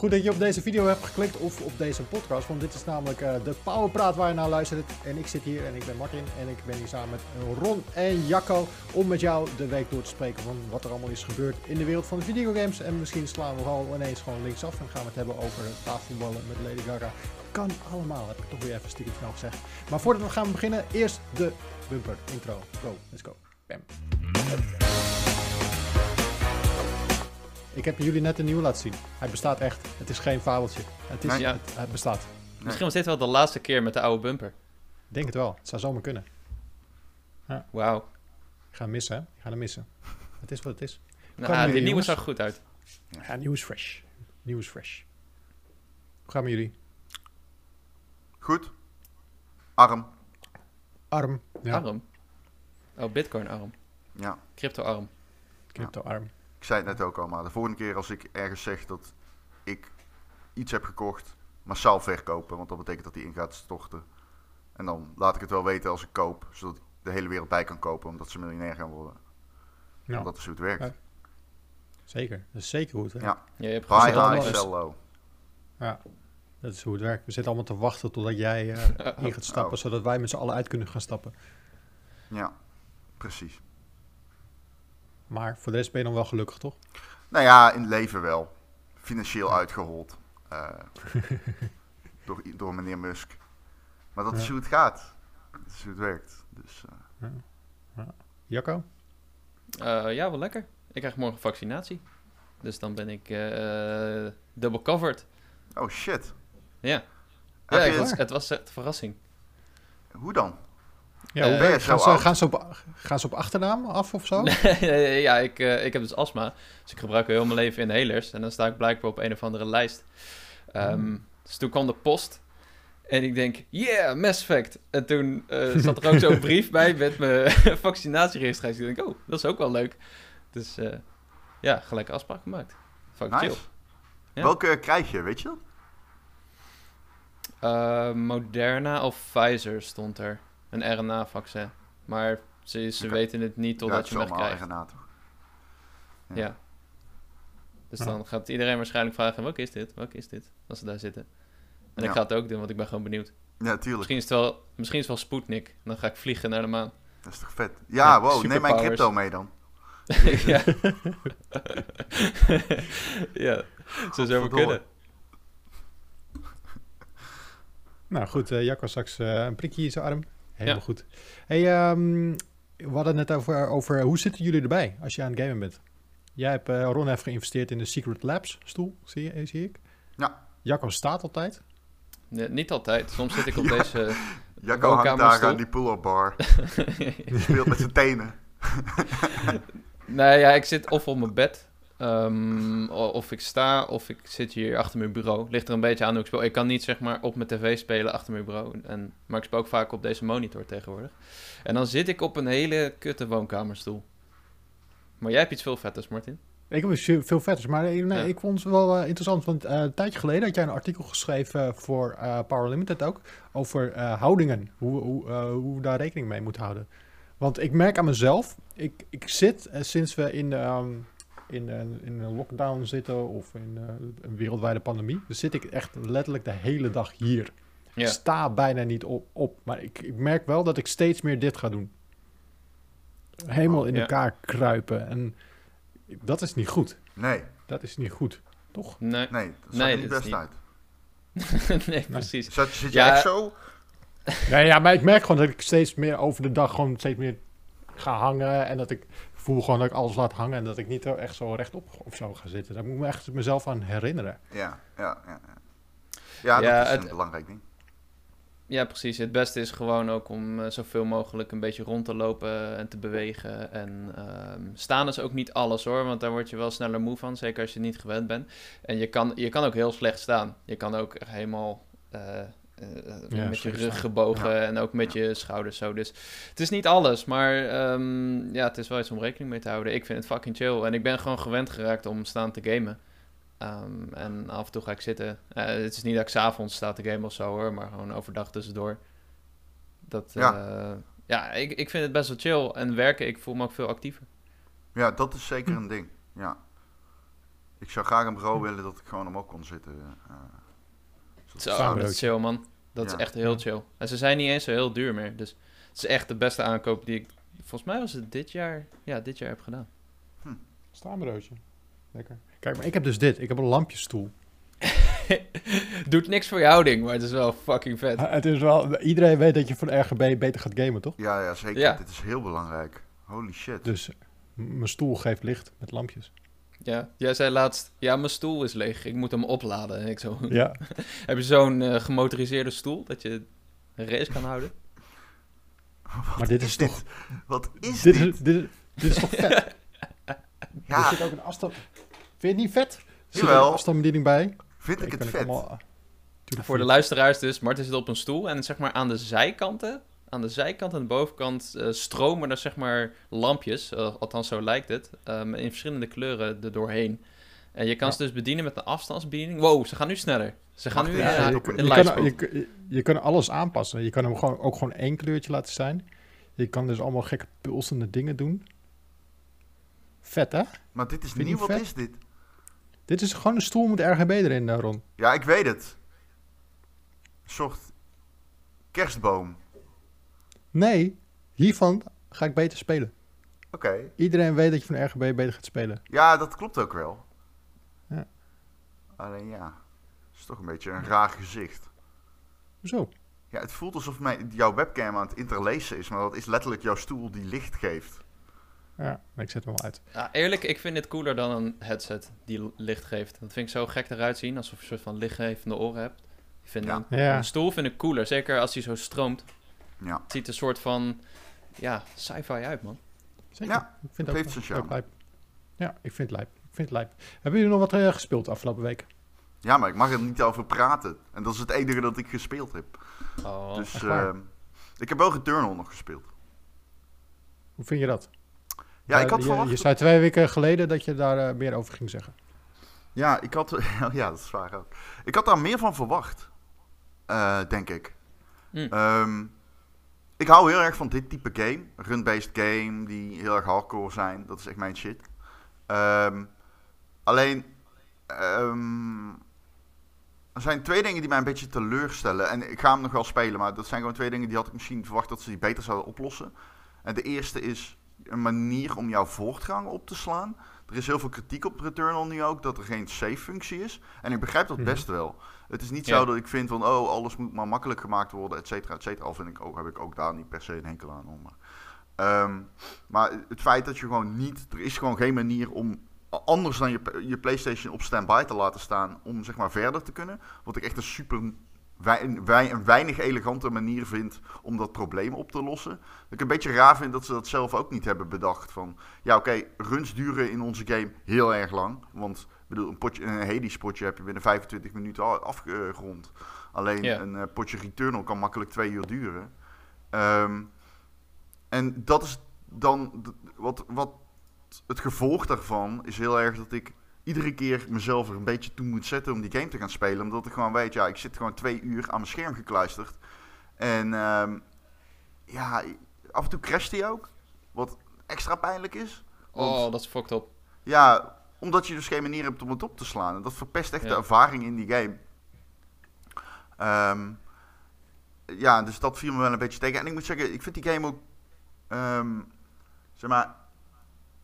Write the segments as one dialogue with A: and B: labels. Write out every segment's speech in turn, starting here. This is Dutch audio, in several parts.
A: Goed dat je op deze video hebt geklikt of op deze podcast, want dit is namelijk uh, de Powerpraat waar je naar luistert. En ik zit hier en ik ben Martin en ik ben hier samen met Ron en Jacco om met jou de week door te spreken van wat er allemaal is gebeurd in de wereld van de videogames. En misschien slaan we al ineens gewoon linksaf en gaan we het hebben over tafelballen met Lady Gaga. Kan allemaal, heb ik toch weer even stiekem snel gezegd. Maar voordat we gaan beginnen, eerst de bumper intro. Go, let's go. Bam. Ik heb jullie net een nieuwe laten zien. Hij bestaat echt. Het is geen fabeltje. Het, is,
B: Ja.
A: het, het bestaat.
B: Misschien was dit wel de laatste keer met de oude bumper.
A: Ik denk het wel. Het zou zomaar kunnen.
B: Wauw.
A: Ik ga hem missen, hè? Ik ga hem missen. Het is wat het is.
B: Nou, ah, die nieuwe zag er goed uit.
A: Ja, nieuw is fresh. Nieuw is fresh. Hoe gaan we jullie?
C: Goed. Arm.
A: Arm. Ja,
B: Arm. Oh, bitcoin arm.
C: Ja.
B: Crypto arm.
A: crypto arm.
C: Ik zei het net ook al, maar de volgende keer als ik ergens zeg dat ik iets heb gekocht, massaal verkopen, want dat betekent dat die in gaat storten. En dan laat ik het wel weten als ik koop, zodat ik de hele wereld bij kan kopen, omdat ze miljonair gaan worden.
A: Ja,
C: Want dat is hoe het werkt.
A: Ja. zeker. Dat is zeker goed. Hè?
C: Ja.
B: Ja, je hebt
C: high,
A: is-
C: sell low.
A: Ja, dat is hoe het werkt. We zitten allemaal te wachten totdat jij eh, in gaat stappen,
C: Oh.
A: zodat wij met z'n allen uit kunnen gaan stappen.
C: Ja, precies.
A: Maar voor de rest ben je dan wel gelukkig, toch?
C: Nou ja, in het leven wel. Financieel uitgehold. eh, door, door meneer Musk. Maar dat is
A: Ja.
C: hoe het gaat. Dat is hoe het werkt. Dus, eh,
A: Jacco?
B: Eh, ja, wel lekker. Ik krijg morgen vaccinatie. Dus dan ben ik eh double covered.
C: oh shit.
B: Ja.
C: Heb
B: Ja,
C: je-
B: het was, het was echt een verrassing.
C: Hoe dan?
A: Ja,
B: Eh,
A: hoe
C: je
A: werkt-
C: zo
A: gaan, ze,
C: oud?
A: gaan, ze op, gaan ze op achternaam af of zo?
B: ja, ik, eh, ik heb dus astma. Dus ik gebruik heel mijn leven inhalers. En dan sta ik blijkbaar op een of andere lijst. Ehm,
A: Hmm.
B: Dus toen kwam de post. En ik denk, yeah, Mass Effect. En toen eh, zat er ook zo'n brief bij met mijn vaccinatieregistratie. Ik denk, oh, dat is ook wel leuk. Dus eh, ja, gelijk een afspraak gemaakt. Fucking
C: Nice.
B: chill. Ja.
C: Welke krijg je, weet je dat?
B: Eh, Moderna of Pfizer stond er. Een RNA-vaccin. Maar ze, ze weten het niet totdat
C: het
B: je hem
C: allemaal
B: krijgt.
C: RNA, toch?
B: Ja. Dus
A: Ja.
B: dan gaat iedereen waarschijnlijk vragen, welke is dit? Welke is dit? Als ze daar zitten. En ik ga het ook doen, want ik ben gewoon benieuwd.
C: Ja, tuurlijk.
B: Misschien is het wel, misschien is het wel Sputnik. Dan ga ik vliegen naar de maan.
C: Dat is toch vet? Ja,
B: Ja,
C: wow, neem mijn crypto mee dan.
B: ja. ja, zo zou het
C: Godverdomme.
B: kunnen.
A: Nou goed, eh Jacco straks eh, een prikje in zijn arm. Helemaal
B: Ja.
A: goed. Hey, ehm, we hadden het net over, over hoe zitten jullie erbij als je aan het gamen bent? Jij hebt, eh, Ron heeft geïnvesteerd in de Secret Labs stoel, zie, je, zie ik.
C: Ja.
A: Jacco staat altijd.
B: Nee, niet altijd. Soms zit ik op
C: Ja.
B: deze...
C: Jacco hangt daar aan die pull-up bar. Die speelt met zijn tenen.
B: nee, ja, ik zit of op mijn bed. Ehm, of ik sta, of ik zit hier achter mijn bureau. Ligt er een beetje aan hoe ik speel. Ik kan niet zeg maar op mijn tv spelen achter mijn bureau. En, maar ik speel ook vaak op deze monitor tegenwoordig. En dan zit ik op een hele kutte woonkamerstoel. Maar jij hebt iets veel vetters, Martin.
A: Ik heb dus veel vetters, maar nee,
B: Ja.
A: ik vond het wel eh, interessant. Want eh, een tijdje geleden had jij een artikel geschreven voor eh, Power Limited ook. Over eh, houdingen. Hoe, hoe, eh, hoe we daar rekening mee moeten houden. Want ik merk aan mezelf. Ik, ik zit eh, sinds we in, ehm, in, eh, in een lockdown zitten. Of in eh, een wereldwijde pandemie. Dan zit ik echt letterlijk de hele dag hier. Ik
B: Ja.
A: sta bijna niet op. op maar ik, ik merk wel dat ik steeds meer dit ga doen. Helemaal in
B: Ja.
A: elkaar kruipen. En dat is niet goed.
C: Nee,
A: Dat is niet goed, toch?
B: Nee,
C: nee, dat zag
B: Nee,
C: er niet
B: is
C: best
B: niet-
C: uit.
B: nee precies.
C: Zit, zit je
B: Ja.
C: echt zo?
A: Ja, ja, maar ik merk gewoon dat ik steeds meer over de dag gewoon steeds meer ga hangen. En dat ik voel gewoon dat ik alles laat hangen. En dat ik niet zo echt zo rechtop of zo ga zitten. Daar moet ik me echt mezelf aan herinneren.
C: Ja, ja, ja. Ja, ja
B: Ja,
C: dat is
B: het-
C: een belangrijk ding.
B: Ja, precies. Het beste is gewoon ook om eh, zoveel mogelijk een beetje rond te lopen en te bewegen. En ehm, staan is ook niet alles hoor, want daar word je wel sneller moe van, zeker als je niet gewend bent. En je kan, je kan ook heel slecht staan. Je kan ook helemaal eh,
A: Ja,
B: met je rug gebogen
C: Ja.
B: en ook met je schouders zo. Dus het is niet alles, maar ehm, ja, het is wel iets om rekening mee te houden. Ik vind het fucking chill en ik ben gewoon gewend geraakt om staan te gamen. Ehm, en af en toe ga ik zitten. Eh, het is niet dat ik s'avonds sta te gamen of zo hoor, maar gewoon overdag tussendoor. Dat,
C: Ja.
B: ja, ja ik, ik vind het best wel chill. En werken, ik voel me ook veel actiever.
C: Ja, dat is zeker een ding. Ja. Ik zou graag een bureau willen dat ik gewoon omhoog kon zitten. eh. zodat-
B: Zo, dat is
A: ook.
B: chill, man. Dat is echt heel chill. En ze zijn niet eens zo heel duur meer. Dus het is echt de beste aankoop die ik... Volgens mij was het dit jaar... Ja, dit jaar heb gedaan.
A: Staanbroodje. Lekker. Kijk, maar ik heb dus dit. Ik heb een lampjesstoel.
B: Doet niks voor je houding, maar het is wel fucking vet.
A: Ah, Het is wel... Iedereen weet dat je van RGB beter gaat gamen, toch?
C: Ja, ja, zeker.
B: Ja.
C: Dit is heel belangrijk. Holy shit.
A: Dus mijn stoel geeft licht met lampjes.
B: Ja, jij zei laatst... Ja, mijn stoel is leeg. Ik moet hem opladen. En ik zo...
A: Ja.
B: Heb je zo'n eh, gemotoriseerde stoel dat je een race kan houden?
A: Maar dit is toch...
C: Wat is
A: Dit
C: dit?
A: is, dit, is- dit is toch vet? Er
C: Ja,
A: zit ook een afstand... Vind je het niet vet? Er zit
C: Jawel.
A: een afstandsbediening bij.
C: vind ik het vet.
A: allemaal- Tuurlijk
B: Voor de luisteraars dus, Martin zit op een stoel en zeg maar aan de zijkanten, aan de zijkant en de bovenkant eh, stromen er zeg maar lampjes, eh, althans zo lijkt het, ehm, in verschillende kleuren er doorheen. En je kan
A: Ja.
B: ze dus bedienen met een afstandsbediening. Wow, ze gaan nu sneller. Ze gaan nu eh,
A: Ja, je,
C: een
A: je, kan, je, je kan alles aanpassen. Je kan hem gewoon, ook gewoon één kleurtje laten zijn. Je kan dus allemaal gekke pulsende dingen doen. Vet, hè?
C: Maar dit is
A: Vind
C: nieuw.
A: niet
C: Wat
A: vet?
C: is dit?
A: Dit is gewoon een stoel met RGB erin, Ron.
C: Ja, ik weet het. Een soort kerstboom.
A: Nee, hiervan ga ik beter spelen.
C: Oké.
A: Iedereen weet dat je van RGB beter gaat spelen.
C: Ja, dat klopt ook wel.
A: Ja.
C: Alleen ja, het is toch een beetje een raar gezicht.
A: Zo.
C: Ja, het voelt alsof mijn, jouw webcam aan het interlacen is, maar dat is letterlijk jouw stoel die licht geeft.
A: Ja, ik zet hem wel uit.
B: Ja, eerlijk, ik vind dit cooler dan een headset die licht geeft. Dat vind ik zo gek eruit zien, alsof je een soort van lichtgevende oren hebt. Ik vind
C: Ja.
B: een,
A: Ja.
B: een stoel vind ik cooler, zeker als die zo stroomt.
C: Ja.
B: Het ziet een soort van, ja, sci-fi uit, man.
A: Zeker.
C: Ja,
A: ik vind
C: het
A: ook,
C: heeft
A: ook lijp. Ja, ik vind het lijp. Ik vind het lijp. Hebben jullie nog wat eh, gespeeld de afgelopen week?
C: Ja, maar ik mag er niet over praten. En dat is het enige dat ik gespeeld heb.
B: Oh,
C: dus
A: echt waar?
C: ehm, ik heb wel Returnal nog gespeeld.
A: Hoe vind je dat?
C: Ja, ik
A: Eh,
C: had
A: je,
C: verwacht...
A: Je zei twee weken geleden dat je daar eh, meer over ging zeggen.
C: Ja, ik had... ja, dat is waar ook. Ik had daar meer van verwacht. eh, denk ik. Ehm, ik hou heel erg van dit type game. Run-based game, die heel erg hardcore zijn. Dat is echt mijn shit. Ehm, alleen... ehm, er zijn twee dingen die mij een beetje teleurstellen. En ik ga hem nog wel spelen, maar dat zijn gewoon twee dingen die had ik misschien verwacht dat ze die beter zouden oplossen. En de eerste is een manier om jouw voortgang op te slaan. Er is heel veel kritiek op Returnal nu ook, dat er geen save-functie is. En ik begrijp dat
A: Mhm.
C: best wel. Het is niet
B: Ja.
C: zo dat ik vind van, oh, alles moet maar makkelijk gemaakt worden, et cetera, et cetera. Al vind ik ook, heb ik ook daar niet per se een enkel aan. Maar, Ehm, maar het feit dat je gewoon niet, er is gewoon geen manier om anders dan je, je PlayStation op standby te laten staan om zeg maar verder te kunnen. Wat ik echt een super wei- een weinig elegante manier vind om dat probleem op te lossen. Dat ik een beetje raar vind dat ze dat zelf ook niet hebben bedacht. Van ja, oké, runs duren in onze game heel erg lang. Want ik bedoel, een, potje, een Hades potje heb je binnen 25 minuten afgerond. Alleen een eh, potje Returnal kan makkelijk twee uur duren. Ehm, en dat is dan wat, wat het gevolg daarvan is heel erg dat ik iedere keer mezelf er een beetje toe moet zetten om die game te gaan spelen. Omdat ik gewoon weet, ja, ik zit gewoon twee uur aan mijn scherm gekluisterd. En ehm, ja, af en toe crasht hij ook. Wat extra pijnlijk is. Want-
B: oh, dat is fucked up.
C: Ja, omdat je dus geen manier hebt om het op te slaan. En dat verpest echt
B: Ja.
C: de ervaring in die game. Ehm, ja, dus dat viel me wel een beetje tegen. En ik moet zeggen, ik vind die game ook... ehm, zeg maar...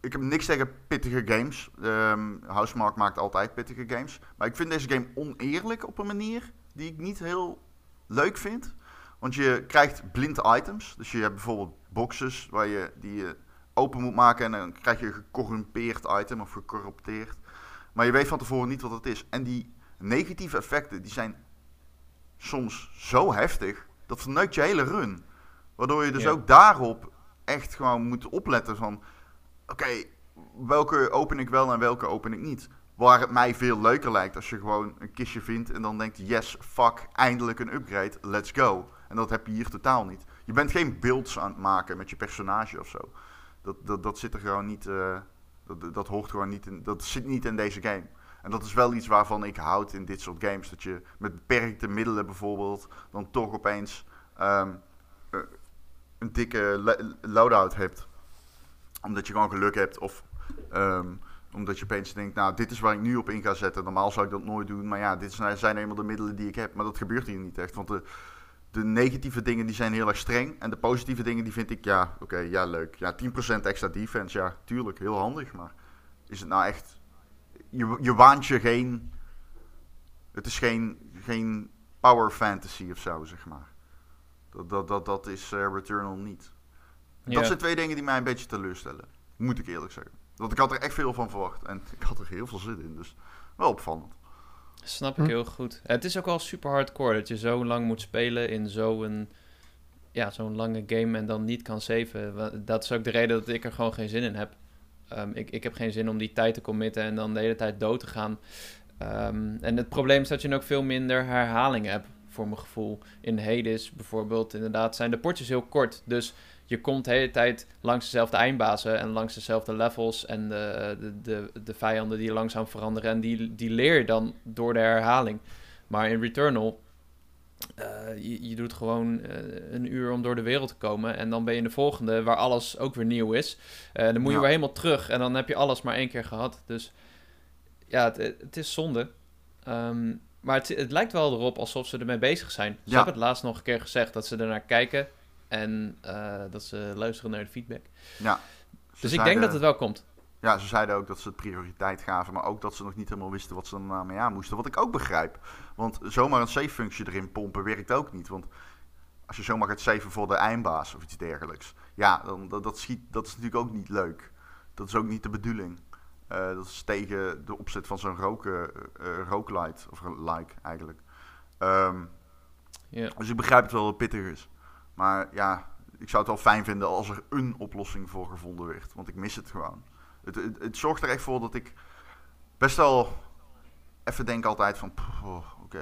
C: Ik heb niks tegen pittige games. Ehm Housemark maakt altijd pittige games. Maar ik vind deze game oneerlijk op een manier die ik niet heel leuk vind. Want je krijgt blind items. Dus je hebt bijvoorbeeld boxes waar je, die je open moet maken. En dan krijg je een gecorrumpeerd item of gecorrupteerd. Maar je weet van tevoren niet wat het is. En die negatieve effecten die zijn soms zo heftig. Dat verneukt je hele run. Waardoor je dus
B: Ja.
C: ook daarop echt gewoon moet opletten van... Oké, welke open ik wel en welke open ik niet. Waar het mij veel leuker lijkt als je gewoon een kistje vindt en dan denkt... Yes, fuck, eindelijk een upgrade, let's go. En dat heb je hier totaal niet. Je bent geen builds aan het maken met je personage of zo. Dat, dat, dat zit er gewoon niet... eh, dat, dat hoort gewoon niet in... Dat zit niet in deze game. En dat is wel iets waarvan ik houd in dit soort games. Dat je met beperkte middelen bijvoorbeeld... dan toch opeens eh, een dikke lo- loadout hebt omdat je gewoon geluk hebt of ehm, Omdat je opeens denkt, nou, dit is waar ik nu op in ga zetten. Normaal zou ik dat nooit doen. Maar ja, dit zijn eenmaal de middelen die ik heb. Maar dat gebeurt hier niet echt. Want de, de negatieve dingen die zijn heel erg streng. En de positieve dingen die vind ik, ja, oké, ja, leuk. Ja, 10% extra defense, ja, tuurlijk, heel handig. Maar is het nou echt... Je, je waant je geen... Het is geen, geen power fantasy of zo, zeg maar. Dat, dat, dat, dat is uh, Returnal niet.
B: Ja.
C: Dat zijn twee dingen die mij een beetje teleurstellen. Moet ik eerlijk zeggen. Want ik had er echt veel van verwacht. En ik had er heel veel zin in. Dus wel opvallend.
B: Snap ik
A: Hm.
B: heel goed. Het is ook wel super hardcore dat je zo lang moet spelen in zo'n ja, zo'n lange game en dan niet kan saven. Wa- Dat is ook de reden dat ik er gewoon geen zin in heb. Ehm, ik, ik heb geen zin om die tijd te committen en dan de hele tijd dood te gaan. Ehm, en het probleem is dat je ook veel minder herhaling hebt, voor mijn gevoel. In Hades bijvoorbeeld, inderdaad, zijn de potjes heel kort. Dus je komt de hele tijd langs dezelfde eindbazen en langs dezelfde levels en de, de, de, de vijanden die langzaam veranderen. En die, die leer je dan door de herhaling. Maar in Returnal, eh, je, je doet gewoon eh, een uur om door de wereld te komen. En dan ben je in de volgende, waar alles ook weer nieuw is. Eh, dan moet je
C: Ja.
B: weer helemaal terug en dan heb je alles maar één keer gehad. Dus ja, het, het is zonde. Ehm, maar het, het lijkt wel erop alsof ze ermee bezig zijn. Ze
C: Ja.
B: hebben het laatst nog een keer gezegd dat ze ernaar kijken. En eh, dat ze luisteren naar de feedback.
C: Ja.
B: Dus ik denk dat het wel komt.
C: Ja, ze zeiden ook dat ze het prioriteit gaven, maar ook dat ze nog niet helemaal wisten wat ze mee aan moesten. Wat ik ook begrijp. Want zomaar een save-functie erin pompen werkt ook niet. Want als je zomaar gaat saven voor de eindbaas of iets dergelijks, ja, dan, dat, dat, schiet, dat is natuurlijk ook niet leuk. Dat is ook niet de bedoeling. Eh, dat is tegen de opzet van zo'n roken, eh rooklight, of een like eigenlijk.
B: Ja.
C: dus ik begrijp het wel dat het pittig is. Maar ja, ik zou het wel fijn vinden als er een oplossing voor gevonden werd. Want ik mis het gewoon. Het, het, het zorgt er echt voor dat ik best wel even denk altijd van... oh, Oké,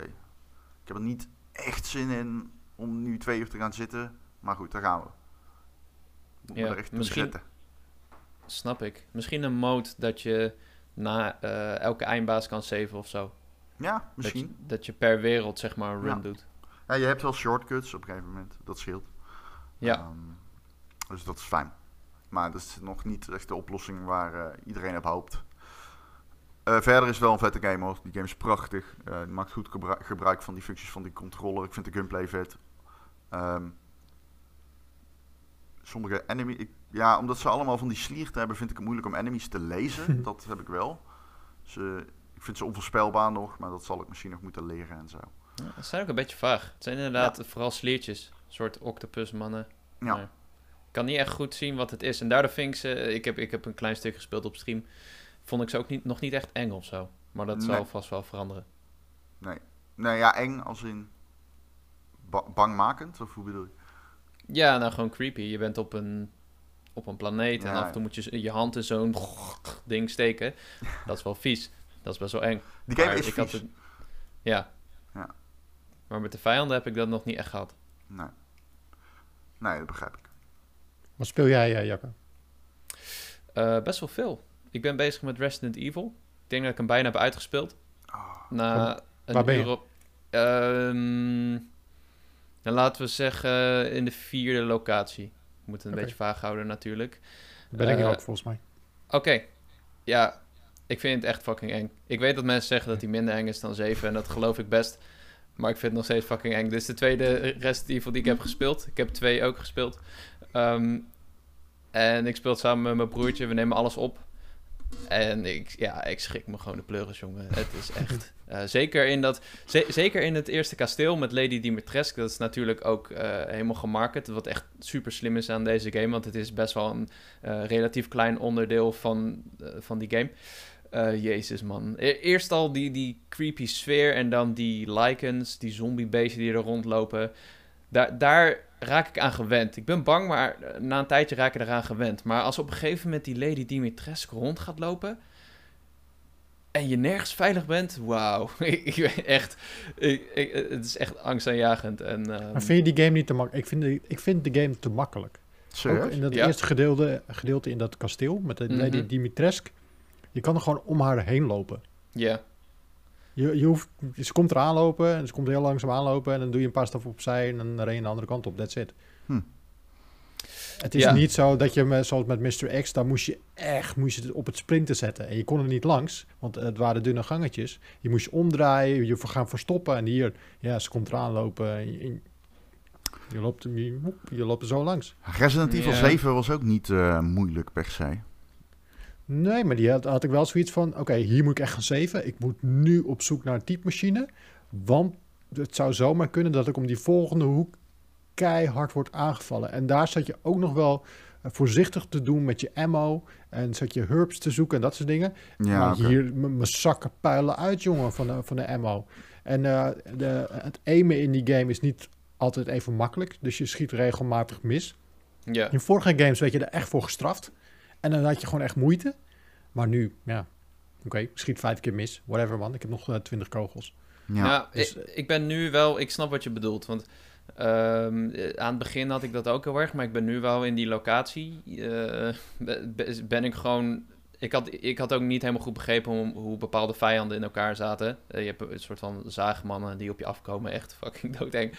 C: ik heb er niet echt zin in om nu twee uur te gaan zitten. Maar goed, daar gaan we. Moet
B: Ja,
C: me er echt
B: misschien-
C: zetten.
B: Snap ik. Misschien een mode dat je na eh, elke eindbaas kan saven of zo.
C: Ja,
B: Dat
C: misschien.
B: je, dat je per wereld zeg maar een run
C: Ja.
B: doet.
C: Ja, je hebt wel shortcuts op een gegeven moment. Dat scheelt.
B: Ja.
C: Ehm, dus dat is fijn. Maar dat is nog niet echt de oplossing waar eh, iedereen op hoopt. Eh, verder is het wel een vette game hoor. Die game is prachtig. Die maakt goed gebru- gebruik van die functies van die controller. Ik vind de gunplay vet. Ehm, sommige enemy... Ik, ja, omdat ze allemaal van die sliert hebben, vind ik het moeilijk om enemies te lezen. dat heb ik wel. Ze, ik vind ze onvoorspelbaar nog, maar dat zal ik misschien nog moeten leren en zo.
B: Ja, Ze zijn ook een beetje vaag. Het zijn inderdaad vooral sliertjes. Een soort octopusmannen.
C: Ja.
B: Maar Ik kan niet echt goed zien wat het is. En daardoor vind ik ze... Ik heb, ik heb een klein stuk gespeeld op stream. Vond ik ze ook niet, nog niet echt eng of zo. Maar dat
C: Nee.
B: zal vast wel veranderen.
C: Nee, ja, eng als in ba- bangmakend, of hoe bedoel je?
B: Ja, nou gewoon creepy. Je bent op een, op een planeet en af en toe moet je je hand in zo'n ding steken. Dat is wel vies. Dat is best wel eng.
C: Die game
B: Maar
C: is
B: ik had
C: vies.
B: het- Ja.
C: Ja.
B: Maar met de vijanden heb ik dat nog niet echt gehad.
C: Nee. nee, dat begrijp ik.
A: Wat speel jij, eh, Jacco?
B: Eh, best wel veel. Ik ben bezig met Resident Evil. Ik denk dat ik hem bijna heb uitgespeeld.
C: Oh,
B: Na een
A: waar ben je?
B: uur op... Ehm, dan laten we zeggen in de vierde locatie. We moeten een beetje vaag houden natuurlijk.
A: Ben ik
B: Eh,
A: ook, volgens mij.
B: Oké. Ja, ik vind het echt fucking eng. Ik weet dat mensen zeggen dat hij minder eng is dan 7 en dat geloof ik best. Maar ik vind het nog steeds fucking eng. Dit is de tweede Resident Evil die ik heb gespeeld. Ik heb twee ook gespeeld. Ehm, en ik speel het samen met mijn broertje. We nemen alles op. En ik, ja, ik schrik me gewoon de pleuris, jongen. Het is echt... eh, zeker, in dat, ze- zeker in het eerste kasteel met Lady Dimitrescu. Dat is natuurlijk ook eh, helemaal gemarket. Wat echt super slim is aan deze game. Want het is best wel een eh, relatief klein onderdeel van, van die game. Eh, jezus, man. E- Eerst al die, die creepy sfeer en dan die lichens, die zombiebeesten die er rondlopen. Daar, daar raak ik aan gewend. Ik ben bang, maar eh, na een tijdje raak ik eraan gewend. Maar als op een gegeven moment die Lady Dimitrescu rond gaat lopen... en je nergens veilig bent, wauw. ik, ik ben echt... Ik, ik- het is echt angstaanjagend. En, ehm,
A: Maar vind je die game niet te makkelijk? Ik vind, de, ik vind de game te makkelijk. Ook in dat
B: Ja.
A: eerste gedeelte, gedeelte in dat kasteel met de Lady
B: Mhm.
A: Dimitrescu. Je kan er gewoon om haar heen lopen.
B: Ja,
A: Je, je hoeft, ze komt er aanlopen en ze komt heel langzaam aanlopen en dan doe je een paar stappen opzij en dan ren je de andere kant op. That's it. Het is
B: Ja.
A: niet zo dat je, me- zoals met Mr. X, daar moest je echt moest je het op het sprinten zetten. En je kon er niet langs, want het waren dunne gangetjes. Je moest je omdraaien, je gaan verstoppen. En hier, ja, ze komt eraan lopen. en Je, je, loopt, je, je loopt er zo langs.
C: Resident Evil
B: Ja.
C: 7 was ook niet eh, moeilijk per se.
A: Nee, maar die had, had ik wel zoiets van... Oké, hier moet ik echt gaan zeven. Ik moet nu op zoek naar een typemachine. Want het zou zomaar kunnen dat ik om die volgende hoek keihard wordt aangevallen. En daar zat je ook nog wel eh, voorzichtig te doen met je ammo. En zat je herbs te zoeken en dat soort dingen.
C: Ja,
A: maar hier, mijn zakken puilen uit, jongen, van de, van de ammo. En eh, de, het aimen in die game is niet altijd even makkelijk. Dus je schiet regelmatig mis.
B: Ja.
A: In vorige games werd je er echt voor gestraft. En dan had je gewoon echt moeite. Maar nu, ja, oké, schiet vijf keer mis. Whatever, man. Ik heb nog eh, twintig kogels.
C: Ja.
B: Ja,
A: dus,
B: ik, ik ben nu wel, ik snap wat je bedoelt. Want ehm, eh, aan het begin had ik dat ook heel erg, maar ik ben nu wel in die locatie. eh, be- be- ben ik gewoon. Ik had, ik had ook niet helemaal goed begrepen hoe, hoe bepaalde vijanden in elkaar zaten. Eh, je hebt een soort van zaagmannen die op je afkomen, echt fucking doodeng.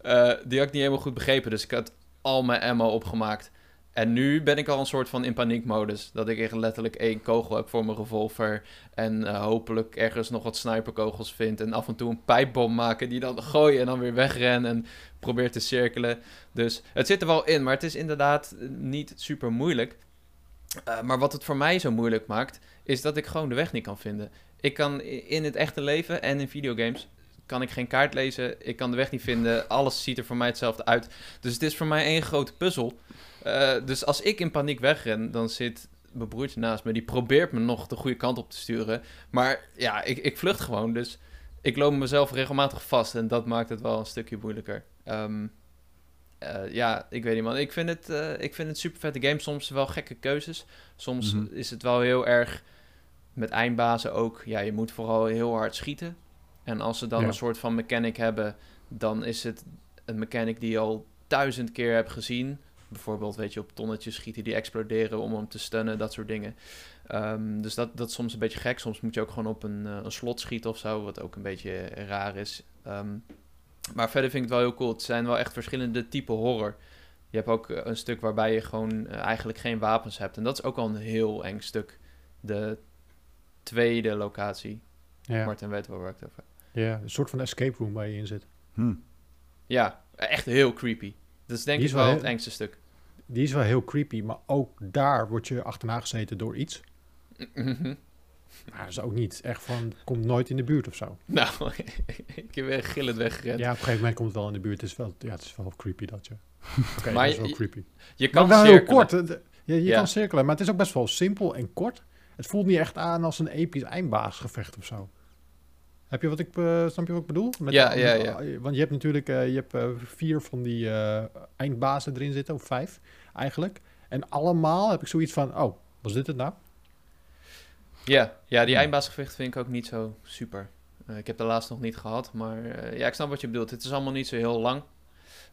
B: Eh, die had ik niet helemaal goed begrepen, dus ik had al mijn ammo opgemaakt. En nu ben ik al een soort van in paniekmodus. Dat ik echt letterlijk één kogel heb voor mijn revolver. En eh, hopelijk ergens nog wat sniperkogels vind. En af en toe een pijpbom maken die dan gooien en dan weer wegrennen. En probeer te cirkelen. Dus het zit er wel in, maar het is inderdaad eh, niet super moeilijk. Eh, maar wat het voor mij zo moeilijk maakt, is dat ik gewoon de weg niet kan vinden. Ik kan in het echte leven en in videogames kan ik geen kaart lezen. Ik kan de weg niet vinden. Alles ziet er voor mij hetzelfde uit. Dus het is voor mij één grote puzzel. Eh, dus als ik in paniek wegren, dan zit mijn broertje naast me. Die probeert me nog de goede kant op te sturen. Maar ja, ik, ik vlucht gewoon. Dus ik loop mezelf regelmatig vast. En dat maakt het wel een stukje moeilijker. Ehm, eh, ja, ik weet niet man. Ik vind het, eh, ik vind het super vette game. Soms wel gekke keuzes. Soms
C: Mhm.
B: is het wel heel erg met eindbazen ook. Ja, je moet vooral heel hard schieten. En als ze dan
A: Ja.
B: een soort van mechanic hebben, dan is het een mechanic die je al duizend keer hebt gezien. Bijvoorbeeld, weet je, op tonnetjes schieten die exploderen om hem te stunnen, dat soort dingen. Ehm, dus dat, dat is soms een beetje gek. Soms moet je ook gewoon op een, eh, een slot schieten of zo, wat ook een beetje raar is. Ehm, maar verder vind ik het wel heel cool. Het zijn wel echt verschillende typen horror. Je hebt ook eh, een stuk waarbij je gewoon eh, eigenlijk geen wapens hebt. En dat is ook al een heel eng stuk. De tweede locatie.
A: Ja,
B: Martin weet wel waar ik het over heb.
A: ja, een soort van escape room waar je in zit.
C: Hm.
B: Ja, echt heel creepy. Dat is denk ik
A: wel
B: wel
A: heel-
B: het engste stuk.
A: Die is wel heel creepy, maar ook daar word je achterna gezeten door iets.
B: Mhm.
A: Maar dat is ook niet echt van, komt nooit in de buurt of zo.
B: nou, ik heb weer gillend weggerend.
A: Ja, op een gegeven moment komt het wel in de buurt. Het is wel, ja, het is wel creepy dat je. Oké,
B: Maar
A: is
B: je-
A: wel creepy.
B: Je kan
A: Maar wel heel
B: cirkelen.
A: kort. Het- Je, je
B: Ja.
A: kan cirkelen, maar het is ook best wel simpel en kort. Het voelt niet echt aan als een episch eindbaasgevecht of zo. Heb je wat ik, eh, snap je wat ik bedoel? Met
B: Ja, ja, ja.
A: Want je hebt natuurlijk eh, je hebt, eh, vier van die eindbazen erin zitten, of vijf eigenlijk. En allemaal heb ik zoiets van, oh, was dit het nou?
B: Ja, ja die
A: Ja.
B: eindbaasgevecht vind ik ook niet zo super. Ik heb de laatst nog niet gehad, maar ja, ik snap wat je bedoelt. Het is allemaal niet zo heel lang.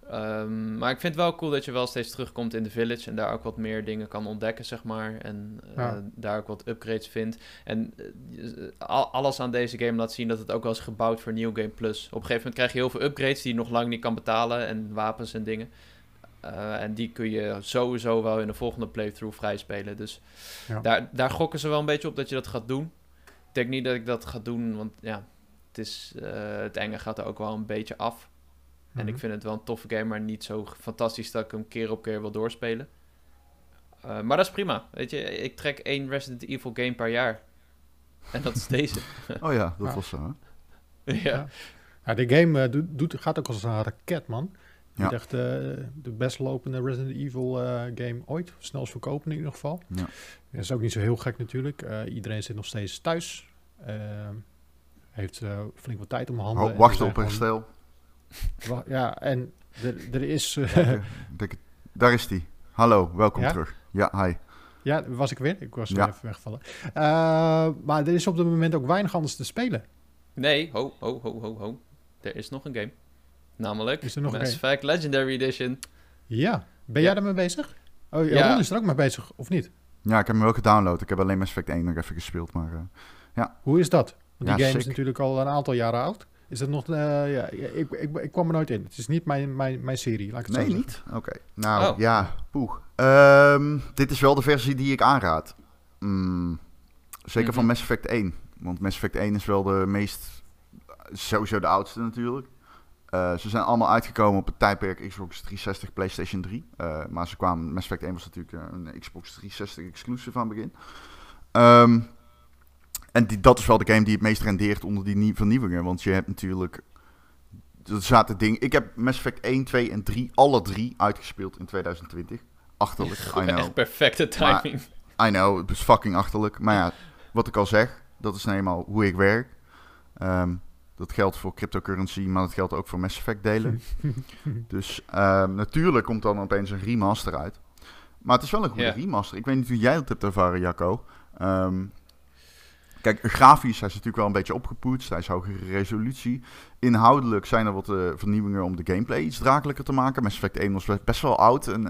B: Ehm, maar ik vind het wel cool dat je wel steeds terugkomt in de village en daar ook wat meer dingen kan ontdekken, zeg maar. En eh,
A: Ja.
B: daar ook wat upgrades vindt. En eh, alles aan deze game laat zien dat het ook wel is gebouwd voor New Game Plus. Op een gegeven moment krijg je heel veel upgrades die je nog lang niet kan betalen en wapens en dingen. Eh, en die kun je sowieso wel in de volgende playthrough vrijspelen. Dus
A: Ja.
B: daar, daar gokken ze wel een beetje op dat je dat gaat doen. Ik denk niet dat ik dat ga doen, want ja, het, is, het enge gaat er ook wel een beetje af. En
A: Mhm.
B: ik vind het wel een toffe game, maar niet zo fantastisch dat ik hem keer op keer wil doorspelen. Eh, maar dat is prima. Weet je, ik trek één Resident Evil game per jaar. En dat is deze.
C: Oh ja, dat
A: Ja.
C: was zo. Hè?
B: ja.
A: Ja. Ja, de game eh, doet, doet, gaat ook als een raket, man.
C: Ja.
A: Echt eh, de best lopende Resident Evil eh, game ooit. Snelst verkopen in ieder geval.
C: Ja.
A: Dat is ook niet zo heel gek natuurlijk. Eh, iedereen zit nog steeds thuis. Heeft eh, flink wat tijd om handen.
C: Wachten
A: er
C: op herstel.
A: Ja, en er, er is... eh,
C: ik daar is die. Hallo, welkom
A: Ja?
C: terug. Ja, hi.
A: ja, was ik weer? Ik was
C: Ja.
A: even weggevallen. Eh, maar er is op dit moment ook weinig anders te spelen.
B: Nee, ho, ho, ho, ho, ho. Er is nog een game. Namelijk
A: Is er nog een
B: Mass Effect Legendary Edition.
A: Ja, ben
B: Ja.
A: jij daarmee bezig? Oh, ja,
B: Ja.
A: Ron is er ook mee bezig, of niet?
C: Ja, ik heb hem wel gedownload. Ik heb alleen Mass Effect 1 nog even gespeeld, maar... eh,
A: Hoe is dat? Want die
C: Ja,
A: game is natuurlijk al een aantal jaren oud. Is dat nog... eh, ja, ik, ik, ik kwam er nooit in. Het is niet mijn, mijn, mijn serie, laat ik het
C: Nee,
A: zo zeggen.
C: niet? Oké. Nou,
B: Oh.
C: ja, poeh. Ehm, dit is wel de versie die ik aanraad. Mm, zeker van
B: Mhm.
C: Mass Effect 1. Want Mass Effect 1 is wel de meest... Sowieso de oudste natuurlijk. Eh, ze zijn allemaal uitgekomen op het tijdperk Xbox 360, PlayStation 3. Eh, maar ze kwamen... Mass Effect 1 was natuurlijk een Xbox 360 exclusive aan het begin. Ehm, en die, dat is wel de game die het meest rendeert onder die nie- vernieuwingen. Want je hebt natuurlijk... Er zaten dingen... Ik heb Mass Effect 1, 2 en 3, alle drie uitgespeeld in 2020. Achterlijk, I know.
B: Echt perfecte
C: Maar-
B: timing.
C: I know, het is fucking achterlijk. Maar ja, wat ik al zeg, dat is nou eenmaal hoe ik werk. Ehm, dat geldt voor cryptocurrency, maar dat geldt ook voor Mass Effect delen. dus ehm, natuurlijk komt dan opeens een remaster uit. Maar het is wel een goede remaster. Ik weet niet hoe jij dat hebt ervaren, Jacco. Ehm, kijk, grafisch hij is natuurlijk wel een beetje opgepoetst. Hij is hogere resolutie. Inhoudelijk zijn er wat eh, vernieuwingen om de gameplay iets drakelijker te maken. Mass Effect 1 was best wel oud en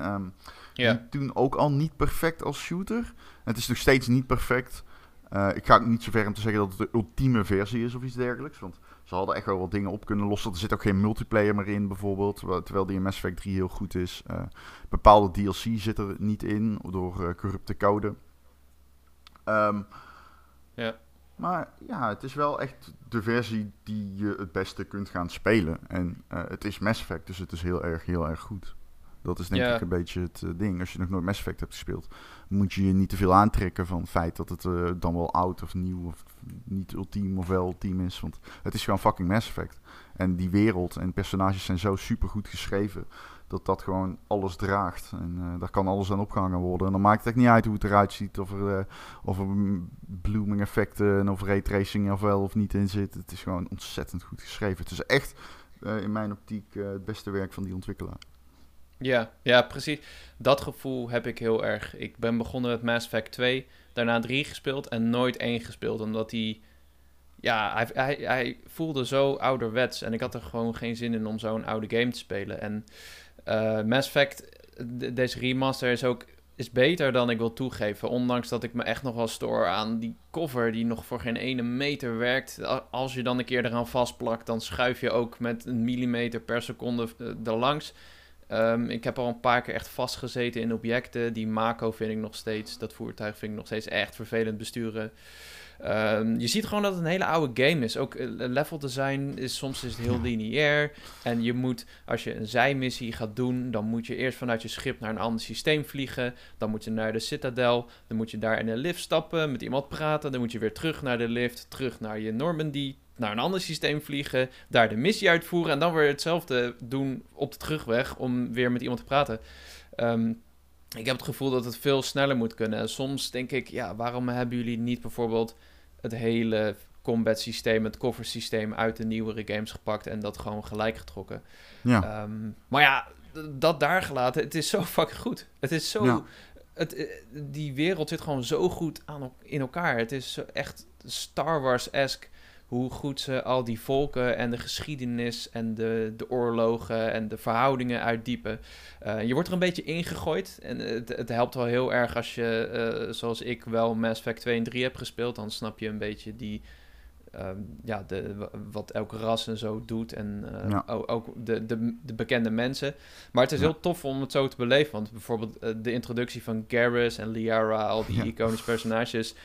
B: Ja.
C: liep toen ook al niet perfect als shooter. Het is nog steeds niet perfect. Eh, ik ga ook niet zo ver om te zeggen dat het de ultieme versie is of iets dergelijks. Want ze hadden echt wel wat dingen op kunnen lossen. Er zit ook geen multiplayer meer in bijvoorbeeld. Terwijl, die in Mass Effect 3 heel goed is. Eh, bepaalde DLC zit er niet in door corrupte code. Ehm,
B: Ja.
C: Maar ja, het is wel echt de versie die je het beste kunt gaan spelen. En eh, het is Mass Effect, dus het is heel erg, heel erg goed. Dat is denk ik een beetje het eh, ding. Als je nog nooit Mass Effect hebt gespeeld, moet je je niet te veel aantrekken van het feit dat het eh, dan wel oud of nieuw of niet ultiem of wel ultiem is. Want het is gewoon fucking Mass Effect. En die wereld en personages zijn zo super goed geschreven dat dat gewoon alles draagt. En eh, daar kan alles aan opgehangen worden. En dan maakt het echt niet uit hoe het eruit ziet. Of er, eh, of er blooming effecten en of raytracing of wel of niet in zit. Het is gewoon ontzettend goed geschreven. Het is echt eh, in mijn optiek het beste werk van die ontwikkelaar.
B: Ja, ja, precies. Dat gevoel heb ik heel erg. Ik ben begonnen met Mass Effect 2, daarna 3 gespeeld en nooit 1 gespeeld. Omdat hij, ja, hij, hij, hij voelde zo ouderwets. En ik had er gewoon geen zin in om zo'n oude game te spelen. En eh, Mass Effect, de- deze remaster is ook is beter dan ik wil toegeven. Ondanks dat ik me echt nog wel stoor aan die cover die nog voor geen ene meter werkt. Als je dan een keer eraan vastplakt, dan schuif je ook met een millimeter per seconde eh, erlangs. Ehm, ik heb al een paar keer echt vastgezeten in objecten. Die Mako vind ik nog steeds, dat voertuig vind ik nog steeds echt vervelend besturen. Ehm, je ziet gewoon dat het een hele oude game is. Ook eh, level design is soms is het heel lineair. En je moet, als je een zijmissie gaat doen, dan moet je eerst vanuit je schip naar een ander systeem vliegen. Dan moet je naar de Citadel. Dan moet je daar in een lift stappen, met iemand praten. Dan moet je weer terug naar de lift, terug naar je Normandy, naar een ander systeem vliegen, daar de missie uitvoeren en dan weer hetzelfde doen op de terugweg om weer met iemand te praten. Ehm, ik heb het gevoel dat het veel sneller moet kunnen. En soms denk ik, ja, waarom hebben jullie niet bijvoorbeeld het hele combat systeem, het cover systeem uit de nieuwere games gepakt en dat gewoon gelijk getrokken?
C: Ja,
B: Ehm, maar ja, dat daar gelaten, het is zo fucking goed. Het is zo.
C: Ja.
B: Het, eh, die wereld zit gewoon zo goed aan, in elkaar. Het is echt Star Wars-esque. Hoe goed ze al die volken en de geschiedenis en de, de oorlogen en de verhoudingen uitdiepen. Eh, je wordt er een beetje ingegooid. En het, het helpt wel heel erg als je, eh, zoals ik, wel Mass Effect 2 en 3 heb gespeeld. Dan snap je een beetje die, ehm, ja, de, wa- wat elk ras en zo doet. En eh,
C: Ja.
B: ook de, de, de bekende mensen. Maar het is
C: Ja.
B: heel tof om het zo te beleven. Want bijvoorbeeld de introductie van Garrus en Liara, al die
C: Ja.
B: iconische personages.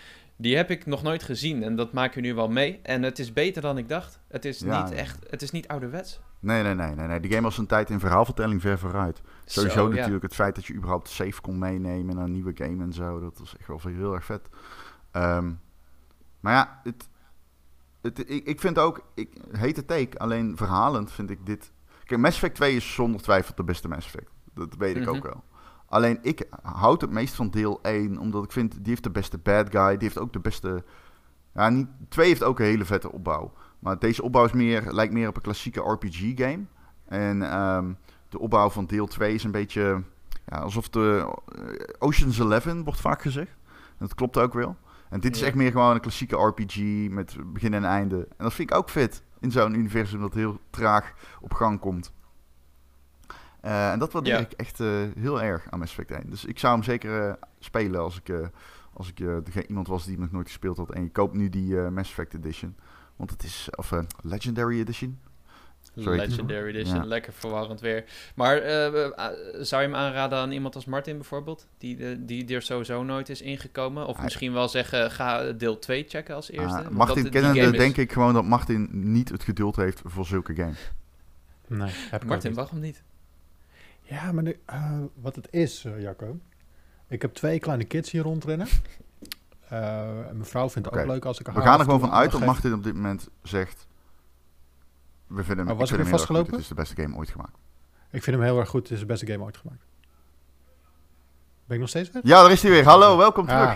B: Die heb ik nog nooit gezien en dat maak je nu wel mee. En het is beter dan ik dacht. Het is
C: Ja,
B: niet
C: ja.
B: echt, het is niet ouderwets.
C: nee, nee, nee, nee, nee. Die game was een tijd in verhaalvertelling ver vooruit. Sowieso
B: Zo, ja.
C: natuurlijk het feit dat je überhaupt save kon meenemen naar een nieuwe game en zo. Dat was echt wel heel erg vet. Ehm, maar ja, het, het, ik, ik vind ook, ik heet het take, alleen verhalend vind ik dit... Kijk, Mass Effect 2 is zonder twijfel de beste Mass Effect. Dat weet ik
B: Mhm.
C: ook wel. Alleen ik houd het meest van deel 1, omdat ik vind, die heeft de beste bad guy. Die heeft ook de beste... Ja, niet, 2 heeft ook een hele vette opbouw. Maar deze opbouw is meer, lijkt meer op een klassieke RPG-game. En ehm, de opbouw van deel 2 is een beetje... Ja, alsof de eh, Ocean's Eleven wordt vaak gezegd. En dat klopt ook wel. En dit is echt meer gewoon een klassieke RPG met begin en einde. En dat vind ik ook vet in zo'n universum dat heel traag op gang komt. Eh, en dat waardeer
B: Ja.
C: ik echt eh, heel erg aan Mass Effect 1. Dus ik zou hem zeker eh, spelen als ik, eh, als ik eh, iemand was die hem nog nooit gespeeld had. En je koopt nu die eh, Mass Effect Edition. Want het is, of eh, Legendary Edition. Het.
B: Legendary Edition,
C: Ja.
B: lekker verwarrend weer. Maar zou je hem aanraden aan iemand als Martin bijvoorbeeld? Die, die, die er sowieso nooit is ingekomen? Of misschien wel zeggen, ga deel 2 checken als eerste?
C: Ah,
B: Want
C: Martin kennende denk ik gewoon dat Martin niet het geduld heeft voor zulke games.
A: Nee, heb ik
B: Martin,
A: niet.
B: waarom niet?
A: Ja, maar nu, eh, wat het is, eh, Jacco. Ik heb twee kleine kids hier rondrennen. En mijn vrouw vindt het ook leuk als ik haar
C: We gaan er gewoon van uit dat. Martin op dit moment zegt... We vinden hem,
A: Oh, was
C: ik
A: ik weer vastgelopen?
C: Het is de beste game ooit gemaakt.
A: Ik vind hem heel erg goed. Het is de beste game ooit gemaakt. Ben ik nog steeds weg?
C: Ja, daar is hij weer. Hallo, welkom terug.
A: Ah,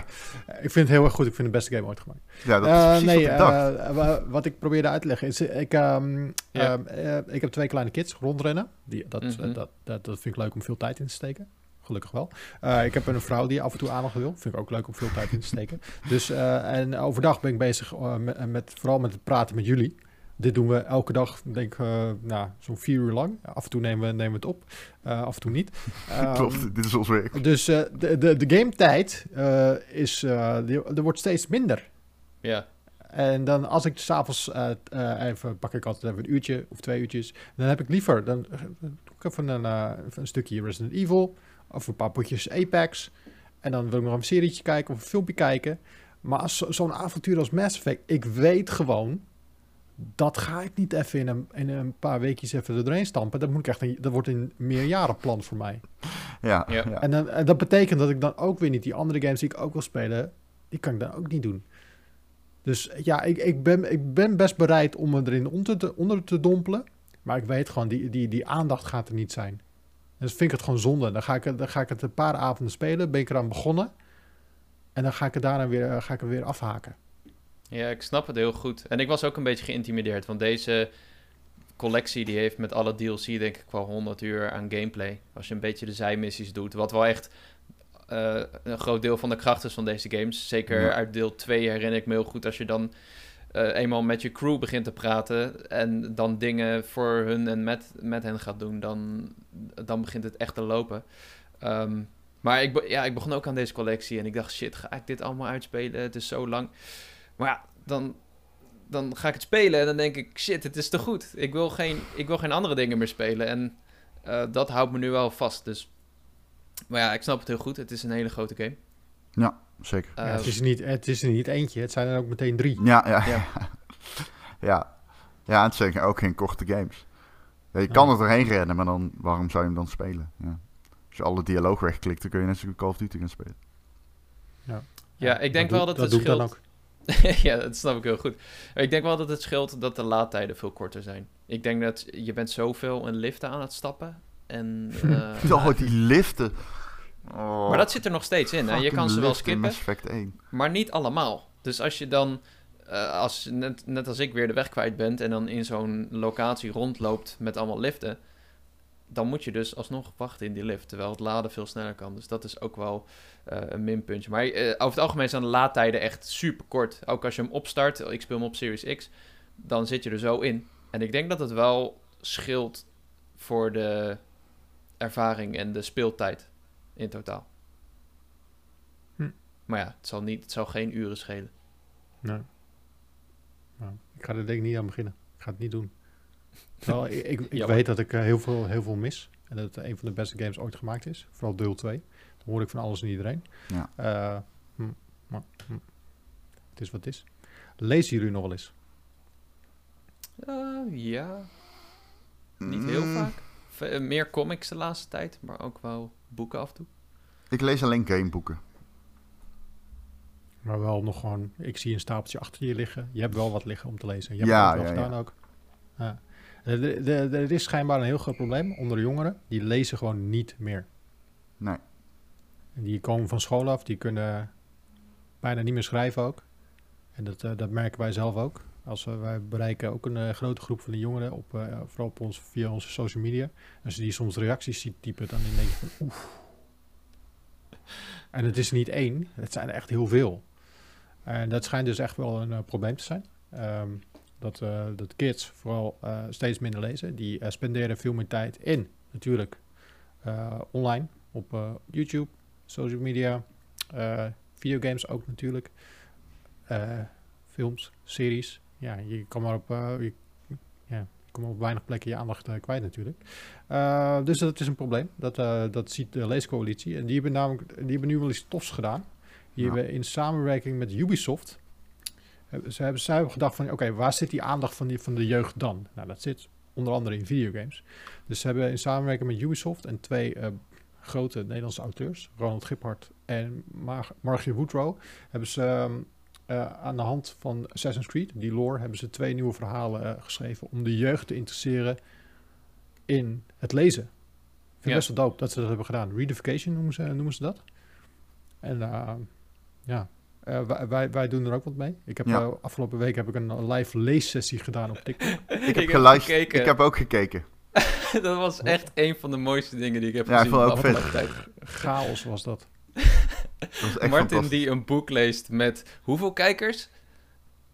A: ik vind het heel erg goed. Ik vind het de beste game ooit gemaakt.
C: Ja, dat
A: Eh,
C: is precies
A: nee,
C: wat ik dacht.
A: eh, wa- wat ik probeerde uit te leggen is, ik, ehm,
B: Ja.
A: ehm, eh, ik heb twee kleine kids rondrennen. Die, dat,
B: Mhm.
A: eh, dat, dat, dat vind ik leuk om veel tijd in te steken. Gelukkig wel. Eh, ik heb een vrouw die af en toe aandacht wil. Vind ik ook leuk om veel tijd in te steken. Dus, eh, en overdag ben ik bezig eh, met, met, vooral met het praten met jullie. Dit doen we elke dag, denk ik, eh, nou, zo'n vier uur lang. Af en toe nemen we, nemen we het op, eh, af en toe niet. Ehm,
C: Klopt, dit is ons werk.
A: Dus eh, de, de, de game tijd eh, is, eh, die, er wordt steeds minder.
B: Ja,
A: En dan als ik s'avonds uh, uh, even pak ik altijd even een uurtje of twee uurtjes. Dan heb ik liever dan, doe ik even een, uh, een stukje Resident Evil of een paar potjes Apex. En dan wil ik nog een serietje kijken of een filmpje kijken. Maar zo'n avontuur als Mass Effect, ik weet gewoon, dat ga ik niet even in een, in een paar weekjes even er doorheen stampen. Dat, moet ik echt een, dat wordt een meerjarenplan voor mij.
C: Ja,
B: Ja.
A: En, dan, en dat betekent dat ik dan ook weer niet die andere games die ik ook wil spelen, die kan ik dan ook niet doen. Dus ja, ik, ik, ben, ik ben best bereid om me erin onder te, onder te dompelen. Maar ik weet gewoon, die, die, die aandacht gaat er niet zijn. Dus vind ik het gewoon zonde. Dan ga ik, het- dan ga ik het een paar avonden spelen, ben ik eraan begonnen. En dan ga ik het daarna weer, ga ik het weer afhaken.
B: Ja, ik snap het heel goed. En ik was ook een beetje geïntimideerd, want deze collectie die heeft met alle DLC denk ik wel 100 uur aan gameplay. Als je een beetje de zijmissies doet, wat wel echt eh, een groot deel van de kracht is van deze games. Zeker
C: Ja.
B: uit deel 2 herinner ik me heel goed als je dan eh, eenmaal met je crew begint te praten en dan dingen voor hun en met, met hen gaat doen, dan, dan begint het echt te lopen. Ehm, maar ik, ja, ik begon ook aan deze collectie en ik dacht, shit, ga ik dit allemaal uitspelen? Het is zo lang. Maar ja, dan, dan ga ik het spelen en dan denk ik, shit, het is te goed. Ik wil geen, ik wil geen andere dingen meer spelen. En eh, dat houdt me nu wel vast. Dus. Maar ja, ik snap het heel goed. Het is een hele grote game.
C: Zeker.
B: Eh,
A: ja, het, is niet, het is er niet eentje, het zijn er ook meteen drie.
C: Ja, ja,
B: Ja.
C: ja. ja. ja, en het zijn ook geen korte games. Ja, je kan
A: Ja.
C: er doorheen rennen, maar dan, waarom zou je hem dan spelen? Ja. Als je alle dialoog wegklikt, dan kun je net zo goed Call of Duty gaan spelen.
B: ja, ik denk
A: dat
B: wel dat,
A: dat
B: het scheelt. ja, dat snap ik heel goed. Maar ik denk wel dat het scheelt dat de laadtijden veel korter zijn. Ik denk dat je bent zoveel in liften aan het stappen. En, eh,
C: Oh, die liften. Oh,
B: maar dat zit er nog steeds in. Hè? Je kan ze wel skippen.
C: Mass Effect 1.
B: Maar niet allemaal. Dus als je dan, eh, als, net, net als ik weer de weg kwijt bent en dan in zo'n locatie rondloopt met allemaal liften, dan moet je dus alsnog wachten in die lift, terwijl het laden veel sneller kan. Dus dat is ook wel eh, een minpuntje. Maar eh, over het algemeen zijn de laadtijden echt super kort. Ook als je hem opstart, ik speel hem op Series X, dan zit je er zo in. En ik denk dat het wel scheelt voor de ervaring en de speeltijd in totaal.
A: Hm.
B: Maar ja, het zal, niet, het zal geen uren schelen.
A: Nee. Nou, ik ga er denk ik niet aan beginnen. Ik ga het niet doen. Terwijl ik, ik, weet dat ik eh, heel, veel, heel veel mis. En dat het een van de beste games ooit gemaakt is. Vooral deel 2. Dan hoor ik van alles en iedereen.
C: Ja.
A: Eh, hm, maar, hm. Het is wat het is. Lezen jullie nog wel eens?
B: Eh, ja, niet heel
C: Mm,
B: vaak. V- eh, meer comics de laatste tijd, maar ook wel boeken af en toe.
C: Ik lees alleen gameboeken.
A: Maar wel nog gewoon... Ik zie een stapeltje achter je liggen. Je hebt wel wat liggen om te lezen. Je hebt
C: Ja,
A: het ook wel
C: ja,
A: gedaan ook. Ja. Er, er- er- is schijnbaar een heel groot probleem onder de jongeren. Die lezen gewoon niet meer.
C: Nee.
A: Die komen van school af, die kunnen bijna niet meer schrijven ook. En dat, eh, dat merken wij zelf ook. Als wij bereiken ook een eh, grote groep van de jongeren, op, eh, vooral op ons, via onze social media. Als je die soms reacties ziet typen, dan denk je van oef. En het is niet één, het zijn er echt heel veel. En dat schijnt dus echt wel een probleem te zijn. Ehm, dat, eh, dat kids vooral eh, steeds minder lezen. Die eh, spenderen veel meer tijd in, natuurlijk, online, op YouTube, social media, videogames ook natuurlijk, films, series. ja, je kan maar op, je, ja, je kan maar op weinig plekken je aandacht kwijt natuurlijk. Dus dat is een probleem. Dat, dat ziet de leescoalitie. En die hebben, namelijk, die hebben nu wel iets tofs gedaan. Die hebben in samenwerking met Ubisoft... Ze hebben, hebben gedacht van, oké, waar zit die aandacht van, die, van de jeugd dan? Nou, dat zit onder andere in videogames. Dus ze hebben in samenwerking met Ubisoft en twee grote Nederlandse auteurs, Ronald Giphart en Mar Margie Woodrow, hebben ze uh, aan de hand van Assassin's Creed, die lore, hebben ze twee nieuwe verhalen uh, geschreven om de jeugd te interesseren in het lezen. Ik vind ja. best wel dope dat ze dat hebben gedaan. Readification noemen ze, noemen ze dat. En ja, wij, wij, wij, doen er ook wat mee. Ik heb ja. afgelopen week heb ik een live leessessie gedaan op TikTok.
C: ik heb geluisterd. Ik heb ook gekeken.
B: dat was echt een van de mooiste dingen die ik heb
C: ja,
B: gezien.
C: Ja, ik vond het ook vet.
A: Chaos was dat.
B: dat Martin die een boek leest met hoeveel kijkers?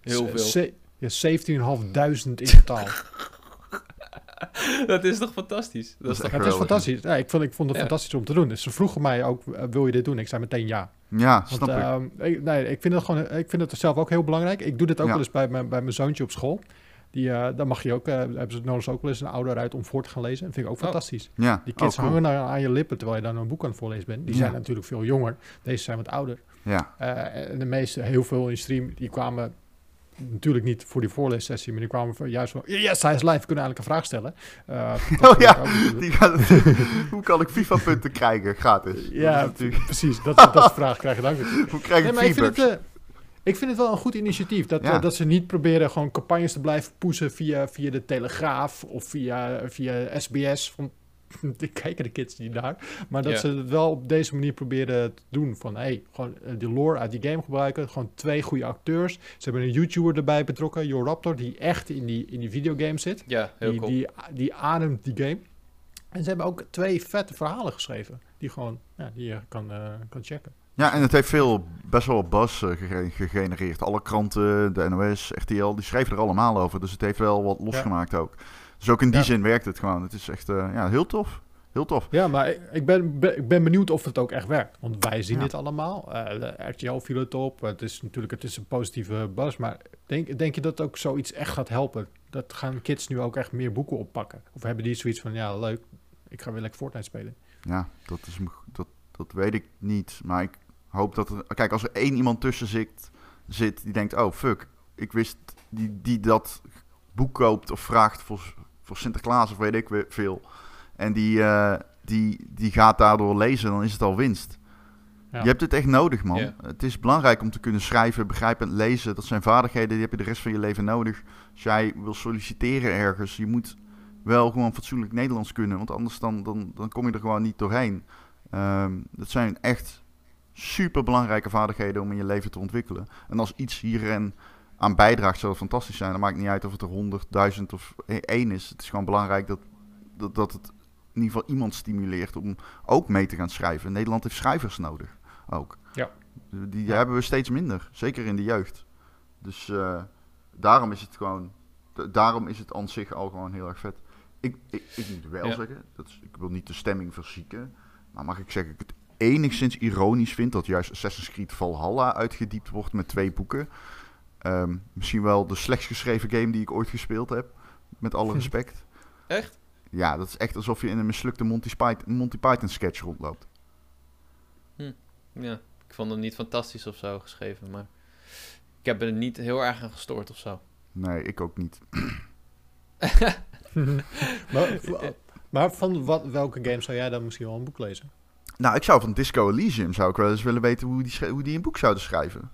B: Heel veel.
A: Ja, 17.500 in totaal.
B: dat is toch fantastisch?
A: Dat,
B: is, toch
A: het is fantastisch. Ja, ik, vond, ik vond het ja. fantastisch om te doen. Dus ze vroegen mij ook, uh, wil je dit doen? Ik zei meteen ja.
C: Ja, snap Want,
A: ik. Uh, ik. Nee, ik vind het gewoon, ik vind het zelf ook heel belangrijk. Ik doe dit ook ja. wel eens bij mijn, bij mijn zoontje op school. Die, uh, dan mag je ook, uh, hebben ze nodig ook wel eens een ouder uit om voor te gaan lezen. Dat vind ik ook oh. fantastisch.
C: Ja.
A: Die kids oh, cool. hangen aan je lippen terwijl je dan een boek aan het voorlezen bent. Die ja. zijn natuurlijk veel jonger. Deze zijn wat ouder.
C: Ja.
A: Uh, en de meeste, heel veel in stream, die kwamen natuurlijk niet voor die voorleessessie, maar die kwamen juist van, yes, hij is live, we kunnen eigenlijk een vraag stellen.
C: Uh, oh ja, die gaat, hoe kan ik FIFA-punten krijgen, gratis?
A: Ja, precies, dat, dat is de vraag, krijg je dan.
C: Hoe krijg ik nee, FIFA?
A: Ik vind het wel een goed initiatief. Dat, ja. uh, dat ze niet proberen gewoon campagnes te blijven poezen via, via de Telegraaf of via, via SBS. Ik kijken de kids niet daar. Maar dat ze het wel op deze manier proberen te doen. Van hey, gewoon de lore uit die game gebruiken. Gewoon twee goede acteurs. Ze hebben een YouTuber erbij betrokken, Your Raptor, die echt in die, in die videogame zit.
B: Ja, heel
A: die,
B: cool.
A: Die, die ademt die game. En ze hebben ook twee vette verhalen geschreven. Die gewoon, ja, die je kan, uh, kan checken.
C: Ja, en het heeft veel, best wel buzz uh, gegenereerd. Alle kranten, de NOS, RTL, die schreven er allemaal over. Dus het heeft wel wat losgemaakt ja. ook. Dus ook in die ja. zin werkt het gewoon. Het is echt uh, ja, heel tof. Heel tof.
A: Ja, maar ik ben, ben, ik ben benieuwd of het ook echt werkt. Want wij zien ja. dit allemaal. Uh, de RTL viel het op. Het is natuurlijk het is een positieve buzz. Maar denk, denk je dat ook zoiets echt gaat helpen? Dat gaan kids nu ook echt meer boeken oppakken? Of hebben die zoiets van, ja, leuk, ik ga weer lekker Fortnite spelen?
C: Ja, dat, is, dat, dat weet ik niet. Maar ik hoop dat er... Kijk, als er één iemand tussen zit, zit die denkt... Oh, fuck, ik wist... Die, die dat boek koopt of vraagt voor, voor Sinterklaas of weet ik veel. En die, uh, die, die gaat daardoor lezen, dan is het al winst. Ja. Je hebt het echt nodig, man. Yeah. Het is belangrijk om te kunnen schrijven, begrijpen, lezen. Dat zijn vaardigheden, die heb je de rest van je leven nodig. Als jij wil solliciteren ergens, je moet wel gewoon fatsoenlijk Nederlands kunnen. Want anders dan, dan, dan kom je er gewoon niet doorheen. Um, dat zijn echt super belangrijke vaardigheden om in je leven te ontwikkelen. En als iets hierin aan bijdraagt, zou het fantastisch zijn. Dan maakt niet uit of het er 100, 1000 of één is. Het is gewoon belangrijk dat, dat, dat het in ieder geval iemand stimuleert om ook mee te gaan schrijven. Nederland heeft schrijvers nodig ook.
A: Ja.
C: Die ja. hebben we steeds minder, zeker in de jeugd. Dus uh, daarom is het gewoon, daarom is het aan zich al gewoon heel erg vet. Ik, ik, ik moet wel ja. zeggen, dat is, ik wil niet de stemming verzieken, maar mag ik zeggen, ik het enigszins ironisch vind dat juist Assassin's Creed Valhalla uitgediept wordt met twee boeken. Um, misschien wel de slechtst geschreven game die ik ooit gespeeld heb, met alle respect.
B: Echt?
C: Ja, dat is echt alsof je in een mislukte Monty Python, Monty Python sketch rondloopt.
B: Hm. Ja, ik vond hem niet fantastisch of zo geschreven, maar ik heb er niet heel erg aan gestoord of zo.
C: Nee, ik ook niet.
A: maar, maar, van wat, welke game zou jij dan misschien wel een boek lezen?
C: Nou, ik zou van Disco Elysium zou ik wel eens willen weten hoe die, hoe die een boek zouden schrijven.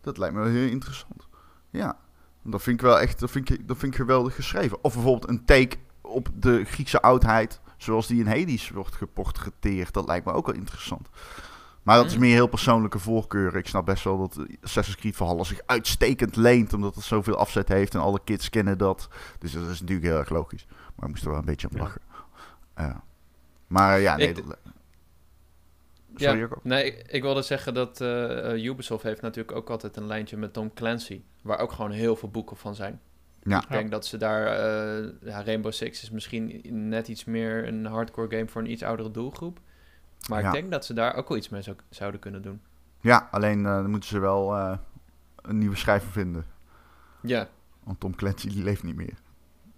C: Dat lijkt me wel heel interessant. Ja, dat vind ik wel echt, dat vind ik, dat vind ik geweldig geschreven. Of bijvoorbeeld een take op de Griekse oudheid, zoals die in Hades wordt geportretteerd. Dat lijkt me ook wel interessant. Maar dat is meer heel persoonlijke voorkeur. Ik snap best wel dat Assassin's Creed Valhalla zich uitstekend leent, omdat het zoveel afzet heeft en alle kids kennen dat. Dus dat is natuurlijk heel erg logisch. Maar ik moest er wel een beetje om lachen. Ja. Uh, maar ja, nee.
B: Ik, Sorry, ja, nee, ik, ik, wilde zeggen dat uh, Ubisoft heeft natuurlijk ook altijd een lijntje met Tom Clancy, waar ook gewoon heel veel boeken van zijn.
C: Ja.
B: Ik denk ja. dat ze daar, uh, ja, Rainbow Six is misschien net iets meer een hardcore game voor een iets oudere doelgroep. Maar ja. ik denk dat ze daar ook wel iets mee zou, zouden kunnen doen.
C: Ja, alleen uh, dan moeten ze wel een nieuwe schrijver vinden.
B: Ja.
C: Want Tom Clancy die leeft niet meer.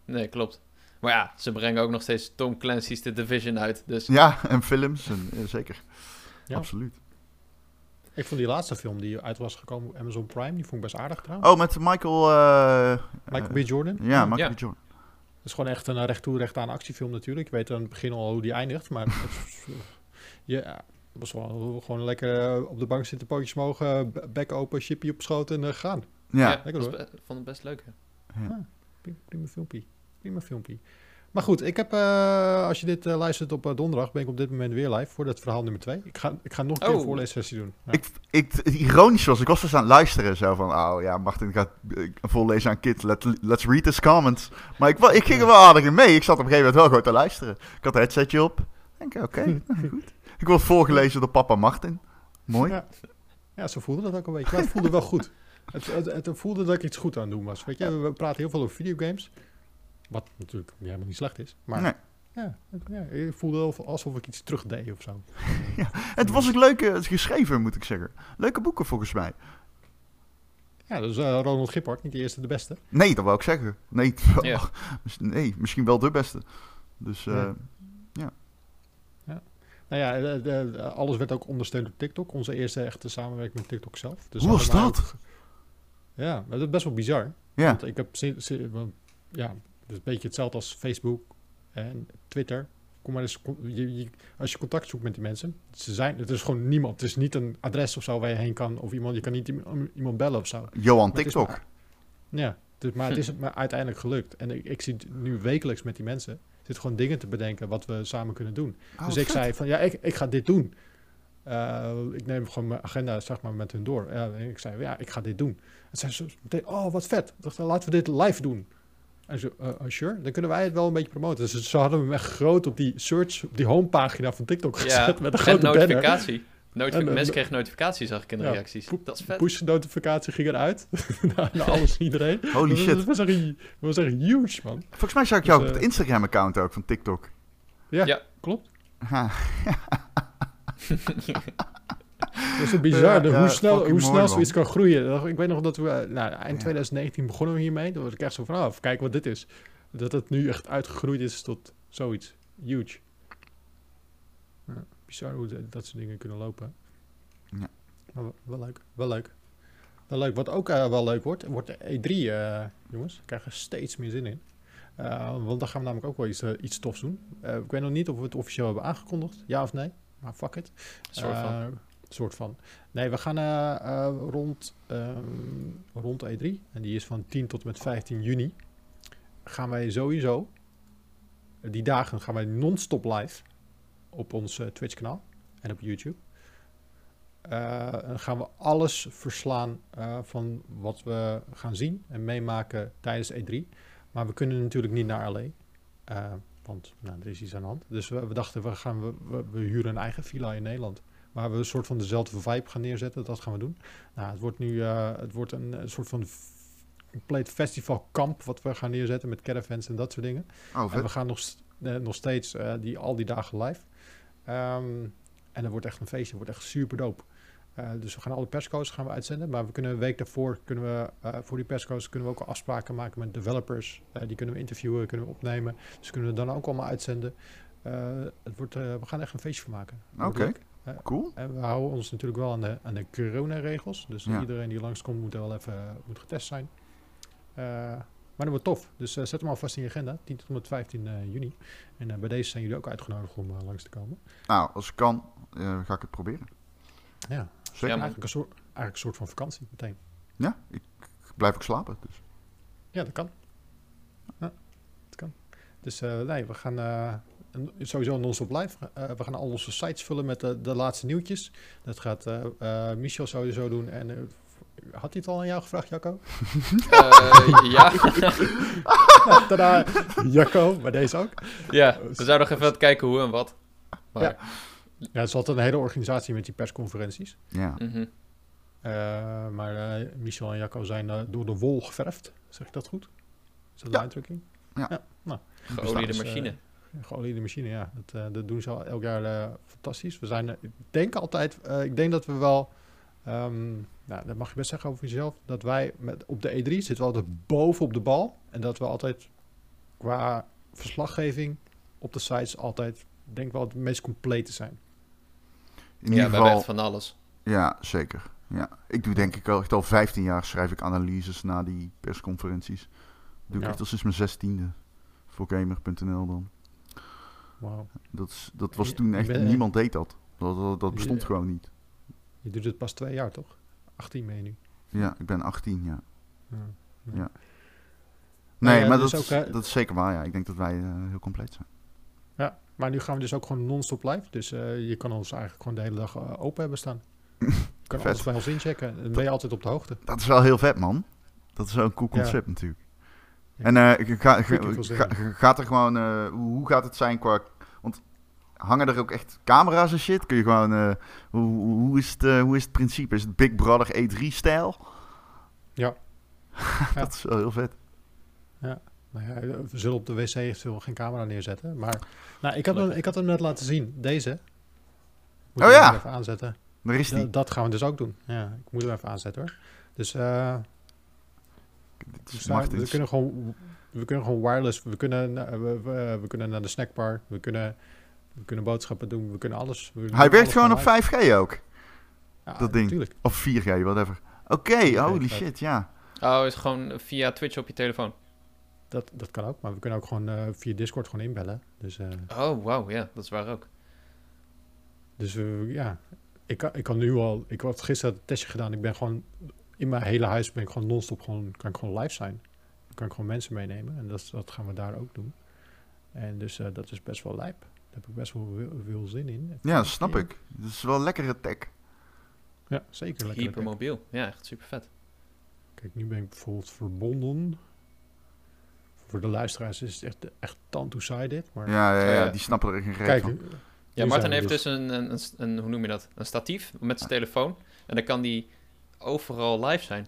B: Nee, klopt. Maar ja, ze brengen ook nog steeds Tom Clancy's The Division uit. Dus
C: Ja, en films, en, eh, zeker.
A: Ja.
C: Absoluut.
A: Ik vond die laatste film die uit was gekomen op Amazon Prime, die vond ik best aardig trouwens.
C: Oh, met Michael... eh,
A: Michael B. Jordan.
C: Ja, Michael
B: Ja.
C: B. Jordan.
A: Dat is gewoon echt een recht toe, recht aan actiefilm natuurlijk. Je weet aan het begin al hoe die eindigt, maar het, ja, het was wel gewoon lekker eh, op de bank zitten, pootjes mogen, bek open, chipje op schoot en gaan.
C: Ja.
B: ik
A: lekker
B: was
A: hoor.
B: be- vond het best leuk. hè.
A: Prima, prima filmpje. Prima filmpje. Maar goed, ik heb, eh, als je dit eh, luistert op eh, donderdag, ben ik op dit moment weer live voor dat verhaal nummer 2. Ik ga, ik ga nog een keer een
B: Oh.
A: voorleessessie doen. Ja.
C: Ik, ik, het ironisch was, ik was dus aan het luisteren zo van, oh ja, Martin gaat voorlezen aan Kit, let, let's read his comments. Maar ik, ik ging er wel aardig in mee, ik zat op een gegeven moment wel gewoon te luisteren. Ik had een headsetje op, ik denk, oké, nou, goed. Ik word voorgelezen door papa Martin. Mooi.
A: Ja. ja, zo voelde dat ook een beetje. Maar het voelde wel goed. Het, het, het voelde dat ik iets goed aan het doen was. Weet je, we praten heel veel over videogames. Wat natuurlijk helemaal niet slecht is. Maar
C: Nee.
A: ja, ja, ik voelde wel alsof ik iets terugdeed of zo.
C: Het was ook leuk eh, geschreven, moet ik zeggen. Leuke boeken volgens mij.
A: Ja, dus Ronald Gippard, niet de eerste, de beste.
C: Nee, dat wou ik zeggen. Nee,
B: Ja.
C: nee misschien wel de beste. Dus eh,
A: Nou ja, eh, de- de- alles werd ook ondersteund door TikTok. Onze eerste echte samenwerking met TikTok zelf. Dus
C: Hoe was dat?
A: ook- Ja, dat is best wel bizar.
C: ja.
A: Want ik heb want, ja, is een beetje hetzelfde als Facebook en Twitter. Kom maar eens, je, je- als je contact zoekt met die mensen, ze zijn, het is gewoon niemand. Het is niet een adres of zo waar je heen kan of iemand, je kan niet iemand, bellen of zo.
C: Johan
A: Maar
C: TikTok.
A: maar- Ja, dus, maar het is me uiteindelijk gelukt. En ik, ik zie nu wekelijks met die mensen. Zit gewoon dingen te bedenken wat we samen kunnen doen.
C: Oh,
A: dus ik
C: vet.
A: zei van ja, ik, ik ga dit doen. Eh, ik neem gewoon mijn agenda zeg maar met hun door. En ik zei ja, ik ga dit doen. En zei ze meteen, oh wat vet. Dacht, laten we dit live doen. En ze, eh, oh, sure, dan kunnen wij het wel een beetje promoten. Dus ze hadden hem echt groot op die search, op die homepagina van TikTok gezet
B: Ja,
A: met een
B: en
A: grote banner.
B: notificatie. Notifi-
A: En, eh,
B: mensen kregen notificaties, zag ik in de
A: ja,
B: reacties.
A: poep-
B: Dat is vet.
A: Push notificatie ging eruit naar, naar alles en iedereen.
C: Holy
A: Dat
C: shit.
A: was echt, dat was echt huge, man.
C: Volgens mij zag ik jou
A: Dus,
C: op het
A: eh,
C: Instagram-account ook van TikTok.
A: Ja,
B: Ja.
A: klopt. Dat is bizar,
C: Ja,
A: hoe snel, hoe snel zoiets kan groeien. Ik weet nog dat we, eh, nou, eind
C: Ja.
A: 2019 begonnen we hiermee. Toen was ik echt zo van, oh, kijken wat dit is. Dat het nu echt uitgegroeid is tot zoiets. Huge. Ja, bizar hoe dat soort dingen kunnen lopen.
C: Ja.
A: Maar wel, leuk, wel leuk. Wel leuk. Wat ook eh, wel leuk wordt, wordt de E3, eh, jongens. Ik krijg er steeds meer zin in. Want dan gaan we namelijk ook wel iets, iets tofs doen. Ik weet nog niet of we het officieel hebben aangekondigd, ja of nee. Maar fuck it.
B: soort van.
A: Soort van. Nee, we gaan eh, eh, rond, ehm, rond E3. En die is van 10 tot met 15 juni. Gaan wij sowieso... Die dagen gaan wij non-stop live. Op ons eh, Twitch kanaal. En op YouTube. En gaan we alles verslaan van wat we gaan zien en meemaken tijdens E3. Maar we kunnen natuurlijk niet naar LA. Want nou, er is iets aan de hand. Dus we, we dachten, we, gaan, we, we huren een eigen villa in Nederland. Waar we een soort van dezelfde vibe gaan neerzetten. Dat gaan we doen. Nou, het wordt nu eh, het wordt een, een soort van compleet festivalkamp. Wat we gaan neerzetten met caravans en dat soort dingen.
C: oh,
A: En we gaan nog, st- eh, nog steeds eh, die, al die dagen live. Ehm, en dat wordt echt een feestje. Het wordt echt super dope. Eh, dus we gaan alle persco's gaan we uitzenden. Maar we kunnen een week daarvoor, kunnen we, eh, voor die persco's, kunnen we ook afspraken maken met developers. Eh, die kunnen we interviewen, kunnen we opnemen. Dus kunnen we dan ook allemaal uitzenden. Eh, het wordt, eh, we gaan er echt een feestje van maken. Het
C: Oké. Cool.
A: En we houden ons natuurlijk wel aan de, aan de coronaregels. Dus
C: Ja.
A: iedereen die langskomt moet wel even eh, moet getest zijn. Eh, maar dat wordt tof. Dus eh, zet hem alvast in je agenda. 10 tot en met 15 eh, juni. En bij deze zijn jullie ook uitgenodigd om langs te komen.
C: Nou, als ik kan, ga ik het proberen.
A: Ja,
C: Zeker.
B: Ja,
A: eigenlijk, een soort, eigenlijk een soort van vakantie meteen.
C: Ja, ik blijf ook slapen. Dus.
A: Ja, dat kan. Ja, dat kan. Dus nee, we gaan sowieso non-stop live. Eh, we gaan al onze sites vullen met de, de laatste nieuwtjes. Dat gaat eh eh, Michel sowieso doen. En eh, had hij het al aan jou gevraagd, Jacco?
B: Eh, ja.
A: Nou, Tada, Jacco, bij deze ook.
B: ja, we zouden nog even wat kijken hoe en wat. Maar,
A: Ja. Ja, het is altijd een hele organisatie met die persconferenties.
C: Ja.
B: mhm.
A: Eh, maar eh, Michel en Jacco zijn door de wol geverfd. Zeg ik dat goed? Is dat
C: Ja.
A: de uitdrukking?
C: Ja.
A: nou,
B: Geoliede
A: Dus, eh,
B: machine.
A: Geoliede machine, ja. Dat, eh, dat doen ze al elk jaar eh, fantastisch. We zijn, ik denk altijd, eh, ik denk dat we wel Ehm, nou, dat mag je best zeggen over jezelf. Dat wij met, op de E3 zitten we altijd boven op de bal. En dat we altijd qua verslaggeving op de sites altijd, denk ik wel, het meest complete zijn.
C: In
B: ja,
C: ieder geval,
B: van alles.
C: ja, zeker. Ja. Ik doe denk ik al, echt al 15 jaar schrijf ik analyses na die persconferenties. Doe ik
A: Ja.
C: echt al sinds mijn zestiende. Voor gamer.nl dan.
A: Wauw.
C: Dat, is, dat was toen echt, niemand deed dat. Dat, dat, dat bestond
A: Je-
C: gewoon niet.
A: Je doet het pas twee jaar, toch? 18 ben je nu.
C: Ja, ik ben 18, ja.
A: Ja.
C: Ja.
A: Nou
C: Nee,
A: ja,
C: maar
A: dus
C: dat,
A: ook,
C: is,
A: hè,
C: dat is zeker waar, ja. Ik denk dat wij eh, heel compleet zijn.
A: Ja, maar nu gaan we dus ook gewoon non-stop live. Dus eh, je kan ons eigenlijk gewoon de hele dag eh, open hebben staan. Je kan alles bij ons inchecken. Dan ben je altijd op de hoogte.
C: Dat is wel heel vet, man. Dat is wel een cool
A: Ja.
C: concept natuurlijk.
A: Ja.
C: En eh, ga, gaat er gewoon... eh, hoe, gaat het zijn qua... Want hangen er ook echt camera's en shit? Kun je gewoon... eh, hoe, hoe, is het, hoe is het principe? Is het Big Brother E3-stijl?
A: Ja. Ja.
C: dat is wel heel vet.
A: Nou ja, we zullen op de wc eventueel geen camera neerzetten. Maar nou, ik, had hem, ik had hem net laten zien. Deze. Moet
C: Oh
A: ik
C: ja.
A: even aanzetten.
C: Daar is die.
A: Ja, dat gaan we dus ook doen. Ja, ik moet hem even aanzetten hoor. Dus eh, dus
C: is
A: we,
C: Martins.
A: kunnen gewoon, we kunnen gewoon wireless. We kunnen, we, we, we kunnen naar de snackbar. We kunnen, we kunnen boodschappen doen. We kunnen alles. we
C: Hij werkt
A: alles
C: gewoon op
A: live.
C: 5G ook.
A: Ja,
C: dat ding.
A: Natuurlijk.
C: Of 4G, whatever. Oké, holy shit, ja.
B: Oh, is gewoon via Twitch op je telefoon.
A: Dat, dat kan ook. Maar we kunnen ook gewoon eh, via Discord gewoon inbellen. Dus, eh,
B: Oh, wauw, ja, dat is waar ook.
A: dus eh, ja, ik, kan- ik kan nu al... Ik had gisteren het testje gedaan. Ik ben gewoon... In mijn hele huis ben ik gewoon non-stop gewoon... Kan ik gewoon live zijn. Dan kan ik gewoon mensen meenemen. En dat, dat gaan we daar ook doen. En dus eh, dat is best wel lijp. Daar heb ik best wel veel, veel zin in.
C: Ja, dat snap ik. Dat is wel lekkere tech.
A: Ja, zeker. Lekker.
B: Hypermobiel. Ja, echt super vet.
A: Kijk, nu ben ik bijvoorbeeld verbonden. Voor de luisteraars is het echt, echt two-sided. Maar
C: Ja, ja, ja,
B: Ja.
C: die snappen er geen reet
A: kijk,
C: van.
A: nu
B: Ja, Martin heeft
A: dus-
B: dus een, een, een, een- hoe noem je dat? Een statief met zijn telefoon. En dan kan die overal live zijn.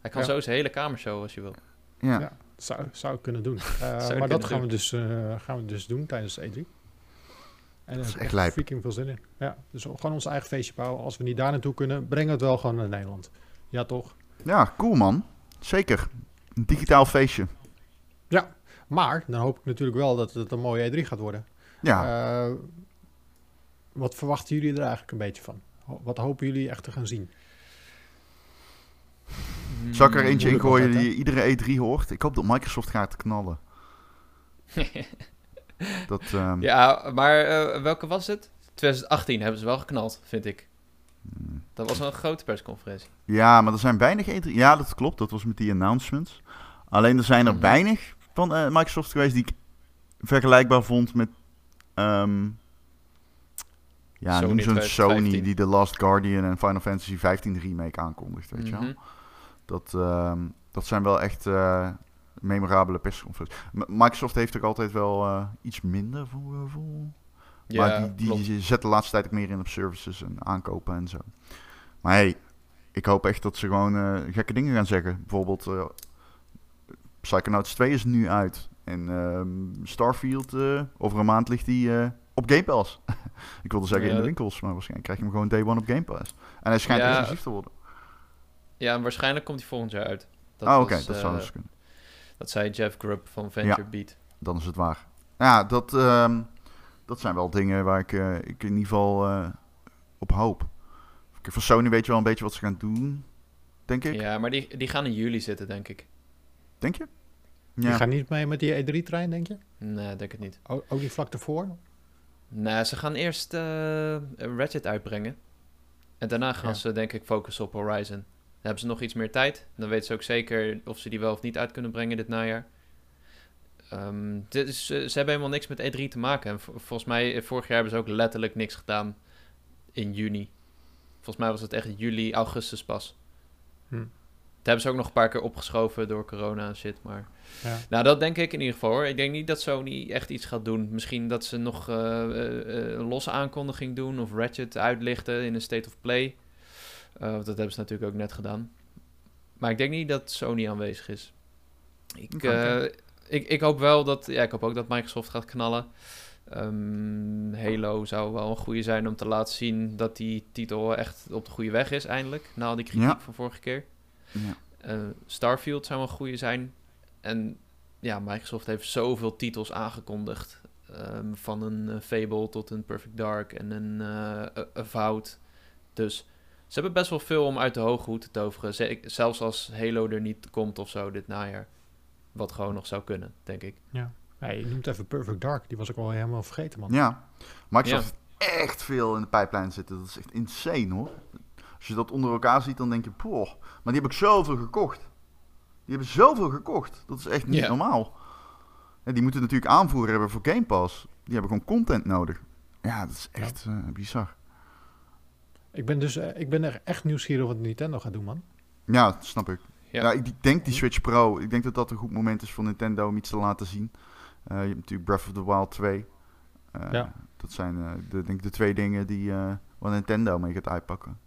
B: Hij kan
A: Ja.
B: zo zijn hele kamer showen als je wil.
C: Ja.
A: Ja. Zou, zou ik kunnen doen. Eh, maar
B: kunnen
A: dat gaan we, dus, eh, gaan we dus doen tijdens de E3. En daar
C: is echt lijp.
A: freaking veel zin in. Ja, dus gewoon ons eigen feestje bouwen. Als we niet daar naartoe kunnen, brengen we het wel gewoon naar Nederland. Ja, toch?
C: ja, cool man. Zeker. Een digitaal feestje.
A: Maar dan hoop ik natuurlijk wel dat het een mooie E3 gaat worden.
C: Ja,
A: Eh, wat verwachten jullie er eigenlijk een beetje van? Wat hopen jullie echt te gaan zien?
C: Zal ik er eentje
A: altijd, hè?
C: die iedere E3 hoort? Ik hoop dat Microsoft gaat knallen. Dat, ehm,
B: ja, maar eh, welke was het? 2018 hebben ze wel geknald, vind ik.
C: mm.
B: Dat was wel een grote persconferentie.
C: Ja, maar er zijn weinig E3. Ja, dat klopt. Dat was met die announcements. Alleen er zijn er
B: Mhm.
C: weinig van eh, Microsoft geweest die ik vergelijkbaar vond met. ehm, ja,
B: Sony
C: noem zo'n
B: 2015.
C: Sony die The Last Guardian en Final Fantasy 15 remake aankondigt, weet je wel. Dat, ehm, dat zijn wel echt eh, memorabele persconferenties. Microsoft heeft er altijd wel eh, iets minder voor mijn gevoel.
B: Ja,
C: maar die, die, zet de laatste tijd ook meer in op services en aankopen en zo. Maar hey, ik hoop echt dat ze gewoon eh, gekke dingen gaan zeggen. Bijvoorbeeld, eh Psychonauts 2 is nu uit. En ehm, Starfield, eh, over een maand ligt die eh, op Game Pass. ik wilde zeggen in de winkels, maar waarschijnlijk krijg je hem gewoon day one op Game Pass. En hij schijnt
B: Ja.
C: exclusief te worden.
B: Ja, en waarschijnlijk komt hij volgend jaar uit. Dat
C: Ah, oké, dat
B: eh,
C: zou dus kunnen.
B: Dat zei Jeff Grubb van Venture Beat.
C: Dan is het waar. Ja, dat, ehm, dat zijn wel dingen waar ik, eh, ik in ieder geval eh, op hoop. Voor Sony weet je wel een beetje wat ze gaan doen, denk ik.
B: Ja, maar die, die gaan in juli zitten, denk ik.
C: Denk je?
A: Je gaat niet mee met die E3-trein, denk je?
B: Nee, denk het niet.
A: O- ook niet vlak ervoor?
B: Nee, ze gaan eerst eh Ratchet uitbrengen. En daarna gaan
A: Ja.
B: ze, denk ik, focussen op Horizon. Dan hebben ze nog iets meer tijd. Dan weten ze ook zeker of ze die wel of niet uit kunnen brengen dit najaar. Ehm, dit is, eh, ze hebben helemaal niks met E3 te maken. En vol- volgens mij, eh, vorig jaar hebben ze ook letterlijk niks gedaan in juni. Volgens mij was het echt juli, augustus pas.
A: Hm.
B: Dat hebben ze ook nog een paar keer opgeschoven door corona en shit, maar...
A: Ja.
B: Nou, dat denk ik in ieder geval hoor. Ik denk niet dat Sony echt iets gaat doen. Misschien dat ze nog eh, een losse aankondiging doen of Ratchet uitlichten in een State of Play. Eh, want dat hebben ze natuurlijk ook net gedaan. Maar ik denk niet dat Sony aanwezig is. Ik, eh, ik, ik hoop wel dat... Ja, ik hoop ook dat Microsoft gaat knallen. Ehm, Halo zou wel een goede zijn om te laten zien dat die titel echt op de goede weg is eindelijk. Na al die kritiek
C: Ja.
B: van vorige keer.
C: Ja.
B: Eh, Starfield zou een goede zijn. En ja, Microsoft heeft zoveel titels aangekondigd. Ehm, van een Fable tot een Perfect Dark en een eh Avowed. Dus ze hebben best wel veel om uit de hoge hoed te toveren. Ze- zelfs als Halo er niet komt of zo dit najaar. Wat gewoon nog zou kunnen, denk ik.
A: Ja, je noemt even Perfect Dark. Die was ik al helemaal vergeten, man.
C: Ja, Microsoft heeft echt veel in de pijplijn zitten. Dat is echt insane hoor. Als je dat onder elkaar ziet, dan denk je, poh. Maar die heb ik zoveel gekocht. Die hebben zoveel gekocht. Dat is echt niet
B: Ja.
C: normaal. En die moeten natuurlijk aanvoer hebben voor Game Pass. Die hebben gewoon content nodig. Ja, dat is echt eh, bizar.
A: Ik ben dus eh, ik ben er echt nieuwsgierig wat Nintendo gaat doen, man.
C: Ja, dat snap ik.
B: Ja.
C: Ja, ik denk die Switch Pro. Ik denk dat dat een goed moment is voor Nintendo om iets te laten zien. Eh, je hebt natuurlijk Breath of the Wild 2. Eh,
A: Ja.
C: Dat zijn eh, de, denk ik de twee dingen die eh waar Nintendo mee gaat uitpakken.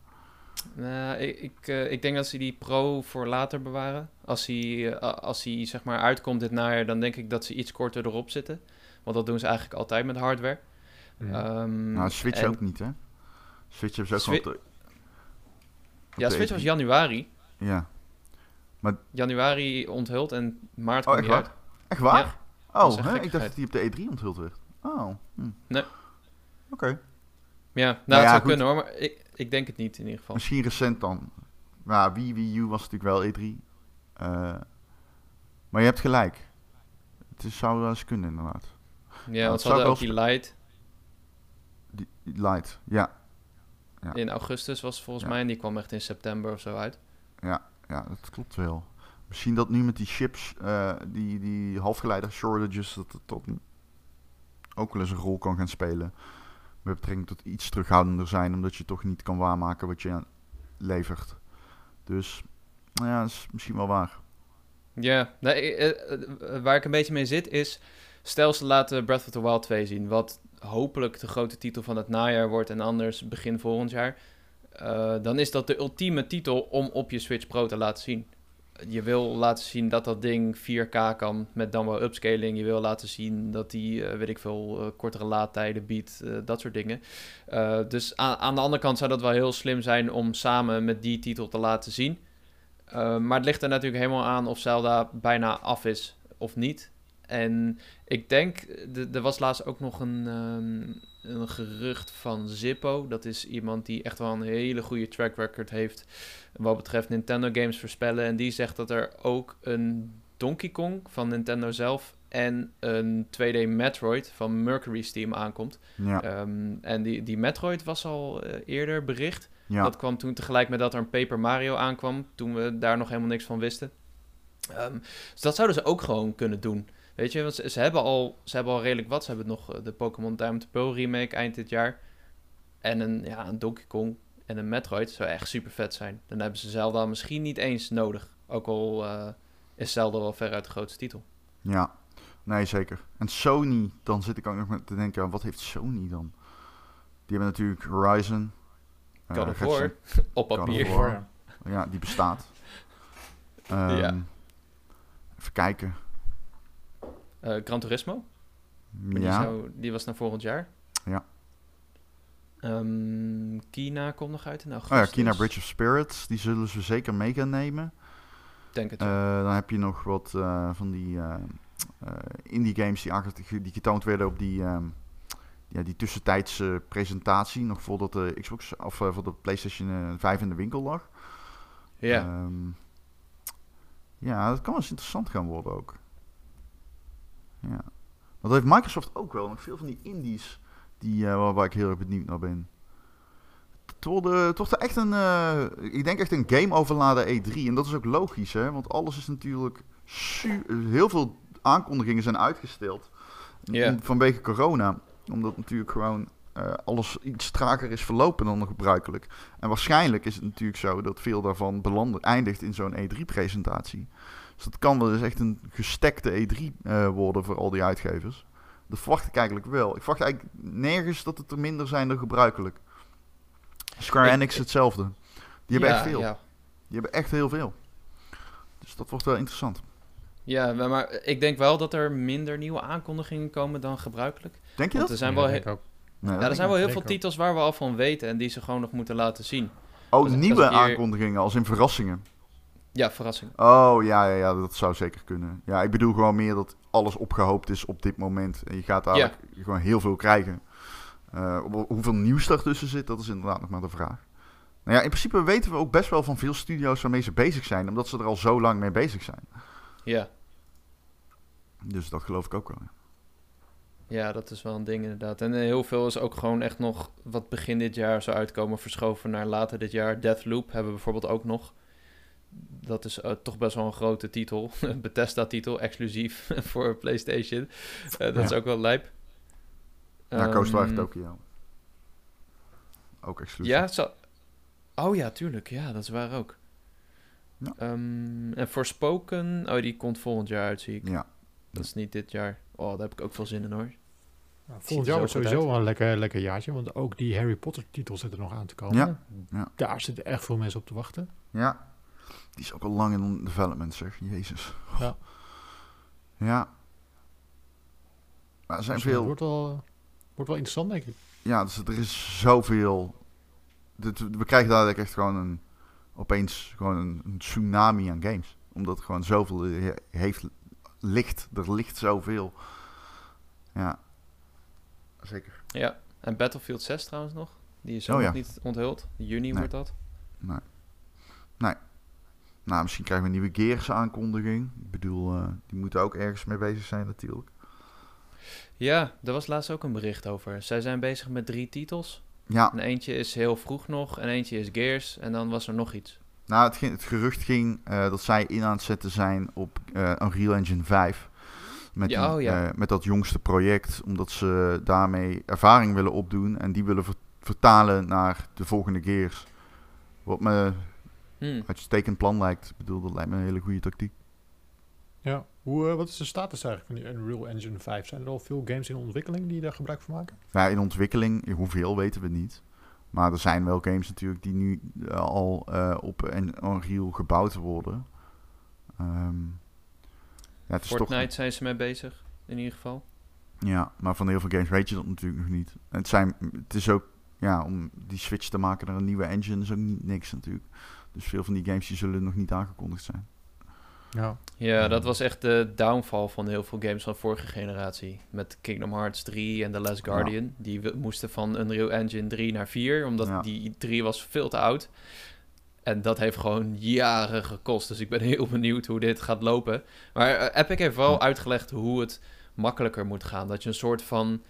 B: Nou, ik, ik, eh, ik denk dat ze die Pro voor later bewaren. Als hij, als hij zeg maar uitkomt dit najaar, dan denk ik dat ze iets korter erop zitten. Want dat doen ze eigenlijk altijd met hardware. Ehm,
C: nou, Switch
B: en-
C: ook niet, hè? Switch hebben ze ook
B: Swi-
C: gewoon... op de- op
B: Ja,
C: de
B: Switch was
C: E3.
B: januari.
C: Ja.
B: Januari onthuld en maart
C: Oh,
B: kwam
C: echt
B: die
C: waar?
B: uit.
C: Echt waar?
B: Ja, dat is
C: oh,
B: echt
C: hè? ik
B: gekkigheid.
C: dacht dat die op de E3 onthuld werd. Oh. Hm.
B: Nee.
C: Oké.
B: Ja, nou,
C: Nou
B: het
C: ja,
B: zou
C: goed.
B: kunnen hoor, maar ik, ik denk het niet in ieder geval.
C: Misschien recent dan. Ja, Wii, Wii U was natuurlijk wel E3. Eh, maar je hebt gelijk. Het is, zou wel eens kunnen, inderdaad.
B: Ja,
C: het
B: want ze
C: zou
B: hadden ook die Lite
C: Die, die Light, ja. Ja.
B: in augustus was het volgens
C: Ja.
B: mij. En die kwam echt in september of zo uit.
C: Ja, dat klopt wel. Misschien dat nu met die chips, eh, die, die halfgeleider shortages, dat het tot ook wel eens een rol kan gaan spelen. Met betrekking tot iets terughoudender zijn, omdat je toch niet kan waarmaken wat je aan- levert. Dus, nou ja, dat is misschien wel waar.
B: Ja, nee, eh, eh, waar ik een beetje mee zit is... Stel ze laten Breath of the Wild 2 zien... wat hopelijk de grote titel van het najaar wordt... en anders begin volgend jaar... eh, dan is dat de ultieme titel om op je Switch Pro te laten zien. Je wil laten zien dat dat ding 4K kan met dan wel upscaling. Je wil laten zien dat die, eh, weet ik veel, eh, kortere laadtijden biedt. dat soort dingen. Dus aan, aan de andere kant zou dat wel heel slim zijn om samen met die titel te laten zien. Maar het ligt er natuurlijk helemaal aan of Zelda bijna af is of niet. En ik denk, er was laatst ook nog een, ehm, een gerucht van Zippo. Dat is iemand die echt wel een hele goede track record heeft wat betreft Nintendo games voorspellen. En die zegt dat er ook een Donkey Kong van Nintendo zelf en een 2D Metroid van Mercury Steam aankomt.
C: Ja,
B: Ehm, en die, die Metroid was al eh, eerder bericht.
C: ja.
B: Dat kwam toen tegelijk met dat er een Paper Mario aankwam, toen we daar nog helemaal niks van wisten. Ehm, dus dat zouden ze ook gewoon kunnen doen. Weet je, want ze, ze hebben, al, ze hebben al redelijk wat. Ze hebben nog eh, de Pokémon Diamond Pearl remake eind dit jaar. En een, ja, een Donkey Kong en een Metroid zou echt super vet zijn. Dan hebben ze Zelda misschien niet eens nodig. Ook al eh, is Zelda wel ver uit de grootste titel.
C: ja. Nee, zeker. En Sony, dan zit ik ook nog met te denken, aan, wat heeft Sony dan? Die hebben natuurlijk Horizon. eh,
B: God of
C: recent-
B: War, op
C: of
B: papier.
C: War. Ja, die bestaat. Ehm,
B: Ja.
C: Even kijken.
B: Eh, Gran Turismo, maar
C: Ja,
B: die, zou, die was naar volgend jaar.
C: Ja.
B: Ehm, Kina komt nog uit in
C: oh ja, Kina Bridge of Spirits, die zullen ze zeker mee gaan nemen.
B: Denk het.
C: Eh, dan heb je nog wat eh, van die indie games die, die getoond werden op die, ehm, ja, die tussentijdse presentatie. Nog voordat de Xbox of voor de PlayStation eh, 5 in de winkel lag.
B: ja.
C: Ehm, ja, dat kan wel eens interessant gaan worden ook. Ja. Want dat heeft Microsoft ook wel. Nog veel van die indies die, eh, waar, waar ik heel erg benieuwd naar ben. Het wordt, eh, het wordt echt een, eh, ik denk echt een game overladen E3. En dat is ook logisch, hè. Want alles is natuurlijk, heel veel aankondigingen zijn uitgesteld. Vanwege corona. Omdat natuurlijk gewoon eh, alles iets trager is verlopen dan gebruikelijk. En waarschijnlijk is het natuurlijk zo dat veel daarvan belanden, eindigt in zo'n E3-presentatie. Dus dat kan wel eens echt een gestekte E3 eh, worden voor al die uitgevers. Dat verwacht ik eigenlijk wel. Ik verwacht eigenlijk nergens dat het er minder zijn dan gebruikelijk. Square Enix hetzelfde. Die hebben
B: Ja,
C: echt veel.
B: ja.
C: Die hebben echt heel veel. Dus dat wordt wel interessant.
B: Ja, maar- ik denk wel dat er minder nieuwe aankondigingen komen dan gebruikelijk.
C: Denk je
B: Want
C: dat?
B: er zijn wel, he-.
C: Nee,
B: ja, er zijn wel heel veel titels waar we al van weten en die ze gewoon nog moeten laten zien.
C: Oh,
B: als- als
C: nieuwe
B: keer-
C: aankondigingen, als in verrassingen.
B: Ja, verrassing.
C: Oh, ja, ja, ja, dat zou zeker kunnen. Ja, ik bedoel gewoon meer dat alles opgehoopt is op dit moment. En je gaat eigenlijk gewoon heel veel krijgen. Eh, hoeveel nieuws daartussen zit, dat is inderdaad nog maar de vraag. Nou ja, in principe weten we ook best wel van veel studio's waarmee ze bezig zijn. Omdat ze er al zo lang mee bezig zijn.
B: Ja.
C: Dus dat geloof ik ook wel. ja.
B: ja, dat is wel een ding inderdaad. En eh, heel veel is ook gewoon echt nog wat begin dit jaar zou uitkomen verschoven naar later dit jaar. Deathloop hebben we bijvoorbeeld ook nog. Dat is eh, toch best wel een grote titel. Een Bethesda-titel, exclusief voor PlayStation. Eh, dat is ook wel lijp.
C: Ja,
B: Ehm,
C: Tokyo. Ook exclusief.
B: Ja, zo... Oh ja, tuurlijk. Ja, dat is waar ook.
C: Ja.
B: Ehm, en Forspoken, oh, die komt volgend jaar uit, zie ik.
C: Ja.
B: Dat is niet dit jaar. Oh, daar heb ik ook veel zin in, hoor.
A: Nou, volgend jaar
B: zo
A: wordt sowieso wel een lekker, lekker jaartje. Want ook die Harry Potter titel zit er nog aan te komen.
C: Ja, ja.
A: Daar zitten echt veel mensen op te wachten.
C: Ja. Die is ook al lang in development, zeg. Jezus.
A: Ja.
C: Ja. Maar er zijn
A: Dus het
C: veel...
A: wordt wel, wordt wel interessant, denk ik.
C: Ja, dus er is zoveel... dit- We krijgen dadelijk echt gewoon een... Opeens gewoon een, een tsunami aan games. Omdat er gewoon zoveel he- heeft... Licht. Er ligt zoveel. Ja. Zeker.
B: Ja, en Battlefield 6 trouwens nog. Die is ook
C: Oh ja.
B: nog niet onthuld. Juni
C: Nee.
B: wordt dat.
C: Nee. Nee. Nou, misschien krijgen we een nieuwe Gears aankondiging. Ik bedoel, eh, die moeten ook ergens mee bezig zijn natuurlijk.
B: Ja, daar was laatst ook een bericht over. Zij zijn bezig met drie titels.
C: Ja,
B: En eentje is heel vroeg nog, en eentje is Gears, en dan was er nog iets.
C: Nou, het, ging- het gerucht ging eh, dat zij in aan het zetten zijn op eh Unreal Engine 5. Met,
B: Ja,
C: die,
B: oh ja.
C: met dat jongste project, omdat ze daarmee ervaring willen opdoen en die willen ver- vertalen naar de volgende Gears. Wat me
B: Hm.
C: uitstekend plan lijkt. Ik bedoel, dat lijkt me een hele goede tactiek.
A: Ja. Hoe, eh, wat is de status eigenlijk van die Unreal Engine 5? Zijn er al veel games in ontwikkeling die daar gebruik van maken?
C: Ja, in ontwikkeling, hoeveel weten we niet. Maar er zijn wel games natuurlijk die nu eh, al eh, op een Unreal gebouwd worden. Ehm, ja, het is toch-
B: Fortnite zijn ze mee bezig, in ieder geval.
C: Ja, maar van heel veel games weet je dat natuurlijk nog niet. En het, zijn, het is ook, ja, om die switch te maken naar een nieuwe engine is ook niet niks natuurlijk. Dus veel van die games die zullen nog niet aangekondigd zijn.
A: Ja.
B: Ja, dat was echt de downfall van heel veel games van vorige generatie. Met Kingdom Hearts 3 en The Last Guardian. Die we- moesten van Unreal Engine 3 naar 4, omdat
C: Ja.
B: die 3 was veel te oud. En dat heeft gewoon jaren gekost. Dus ik ben heel benieuwd hoe dit gaat lopen. Maar eh, Epic heeft wel
C: Ja.
B: uitgelegd hoe het makkelijker moet gaan. Dat je een soort van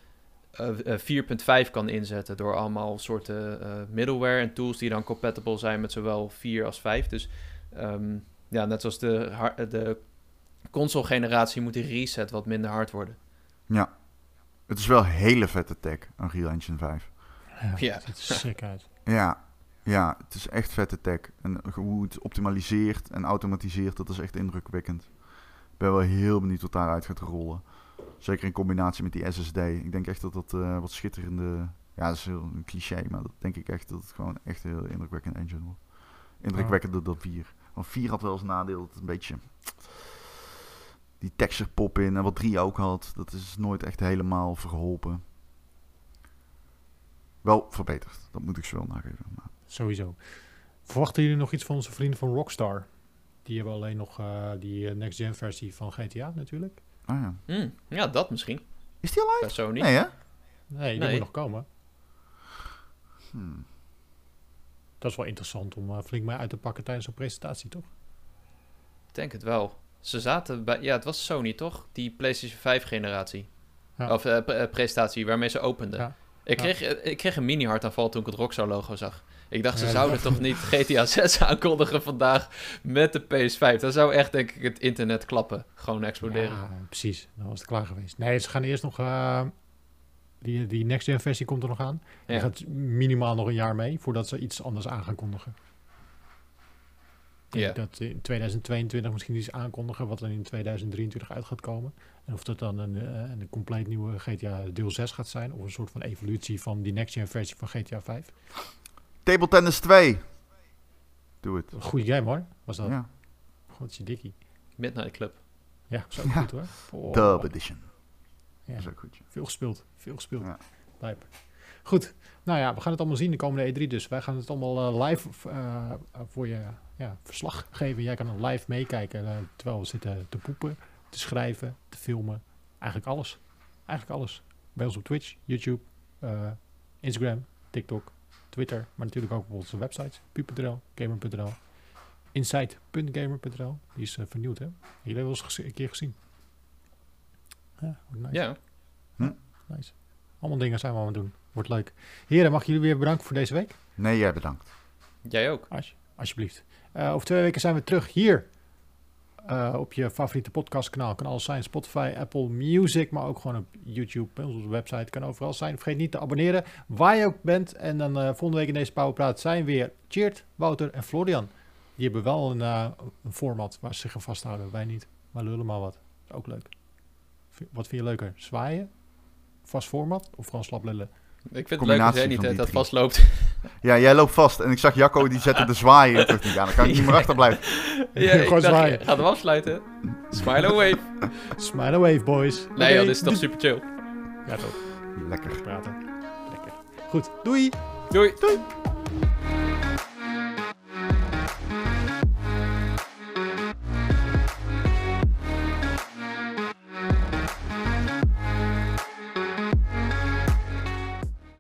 B: 4.5 kan inzetten door allemaal soorten eh, middleware en tools die dan compatible zijn met zowel 4 als 5. Dus ehm, ja, net zoals de, de console-generatie moet die reset wat minder hard worden.
C: Ja, het is wel hele vette tech, Unreal Engine 5.
A: Ja,
B: Ja.
A: Het ziet er sick uit.
C: Ja, ja, het is echt vette tech. En hoe het optimaliseert en automatiseert, dat is echt indrukwekkend. Ik ben wel heel benieuwd wat daaruit gaat rollen. Zeker in combinatie met die SSD. Ik denk echt dat dat eh, wat schitterende... Ja, dat is heel een cliché, maar dat denk ik echt dat het gewoon echt een heel indrukwekkend engine wordt. Indrukwekkender dan 4. Want 4 had wel eens nadeel dat het een beetje... Die texture pop in en wat 3 ook had, dat is nooit echt helemaal verholpen. Wel verbeterd, dat moet ik ze wel nageven. Maar
A: Sowieso. Verwachten jullie nog iets van onze vrienden van Rockstar? Die hebben alleen nog eh, die eh, next-gen versie van GTA natuurlijk.
C: Ah ja.
B: Hm, ja, dat misschien.
C: Is die al uit?
B: Bij Sony.
C: Nee, hè?
A: Nee, die
B: Nee.
A: moet nog komen.
C: Hmm.
A: Dat is wel interessant om eh, flink mee uit te pakken tijdens een presentatie, toch?
B: Ik denk het wel. Ze zaten bij... Ja, het was Sony, toch? Die PlayStation 5 generatie.
A: Ja.
B: Of eh, pre- eh, presentatie waarmee ze openden.
A: Ja.
B: Ik,
A: Ja.
B: kreeg, ik kreeg een mini-hartaanval toen ik het Rockstar logo zag. Ik dacht, ze
A: Ja,
B: zouden toch niet GTA 6 aankondigen vandaag met de PS5. Dan zou echt, denk ik, het internet klappen. Gewoon exploderen.
A: Ja, precies. Dan was het klaar geweest. Nee, ze gaan eerst nog... eh, die, die next-gen versie komt er nog aan. Die
B: Ja.
A: gaat minimaal nog een jaar mee voordat ze iets anders aan gaan kondigen.
B: Ja.
A: Dat in 2022 misschien iets aankondigen wat dan in 2023 uit gaat komen. En of dat dan een, eh, een compleet nieuwe GTA deel 6 gaat zijn. Of een soort van evolutie van die next-gen versie van GTA 5.
C: Table Tennis 2. Doe het.
A: Goede game hoor, was dat.
C: Ja.
A: Godje dikkie.
B: Midnight Club.
A: Ja, zo
C: Ja.
A: goed hoor. Oh,
C: Dub Edition.
A: ja,
C: Dat is ook goed. ja.
A: veel gespeeld. Veel gespeeld.
C: Ja.
A: Lijp. Goed. Nou ja, we gaan het allemaal zien de komende E3 dus. Wij gaan het allemaal eh, live eh, voor je ja, verslag geven. Jij kan live meekijken eh, terwijl we zitten te poepen, te schrijven, te filmen. Eigenlijk alles. Eigenlijk alles. Bij ons op Twitch, YouTube, eh, Instagram, TikTok, Twitter. Maar natuurlijk ook op onze websites. pu.nl, gamer.nl, inside.gamer.nl. Die is eh, vernieuwd hè. Jullie hebben wel eens een keer gezien. Ja, wordt nice.
B: Ja,
A: Nice. Allemaal dingen zijn we aan het doen. Wordt leuk. Heren, mag ik jullie weer bedanken voor deze week?
C: Nee, jij bedankt.
B: jij ook.
A: Als, alsjeblieft. Eh, over twee weken zijn we terug hier. Eh, op je favoriete podcastkanaal. Kan alles zijn. Spotify, Apple Music. Maar ook gewoon op YouTube. Bij onze website. Kan overal zijn. Vergeet niet te abonneren. Waar je ook bent. En dan eh, volgende week in deze Powerpraat zijn weer Cheert, Wouter en Florian. Die hebben wel een, eh, een format waar ze zich aan vasthouden. Wij niet. Maar lullen maar wat. Ook leuk. Wat vind je leuker? Zwaaien? Vast format? Of gewoon slap lullen?
B: Ik vind het leuk dat jij niet dat vastloopt.
C: Ja, jij loopt vast. En ik zag Jacco, die zette de zwaaien terug niet aan. Dan kan ik niet meer achterblijven.
B: ja, ik
A: Gewoon
B: dacht, gaat hem afsluiten. Smile wave.
A: Smile wave, boys.
B: Nee joh, dit is toch super chill.
A: Ja, toch.
C: Lekker.
A: Praten. Lekker. Goed, doei!
B: Doei.
C: Doei.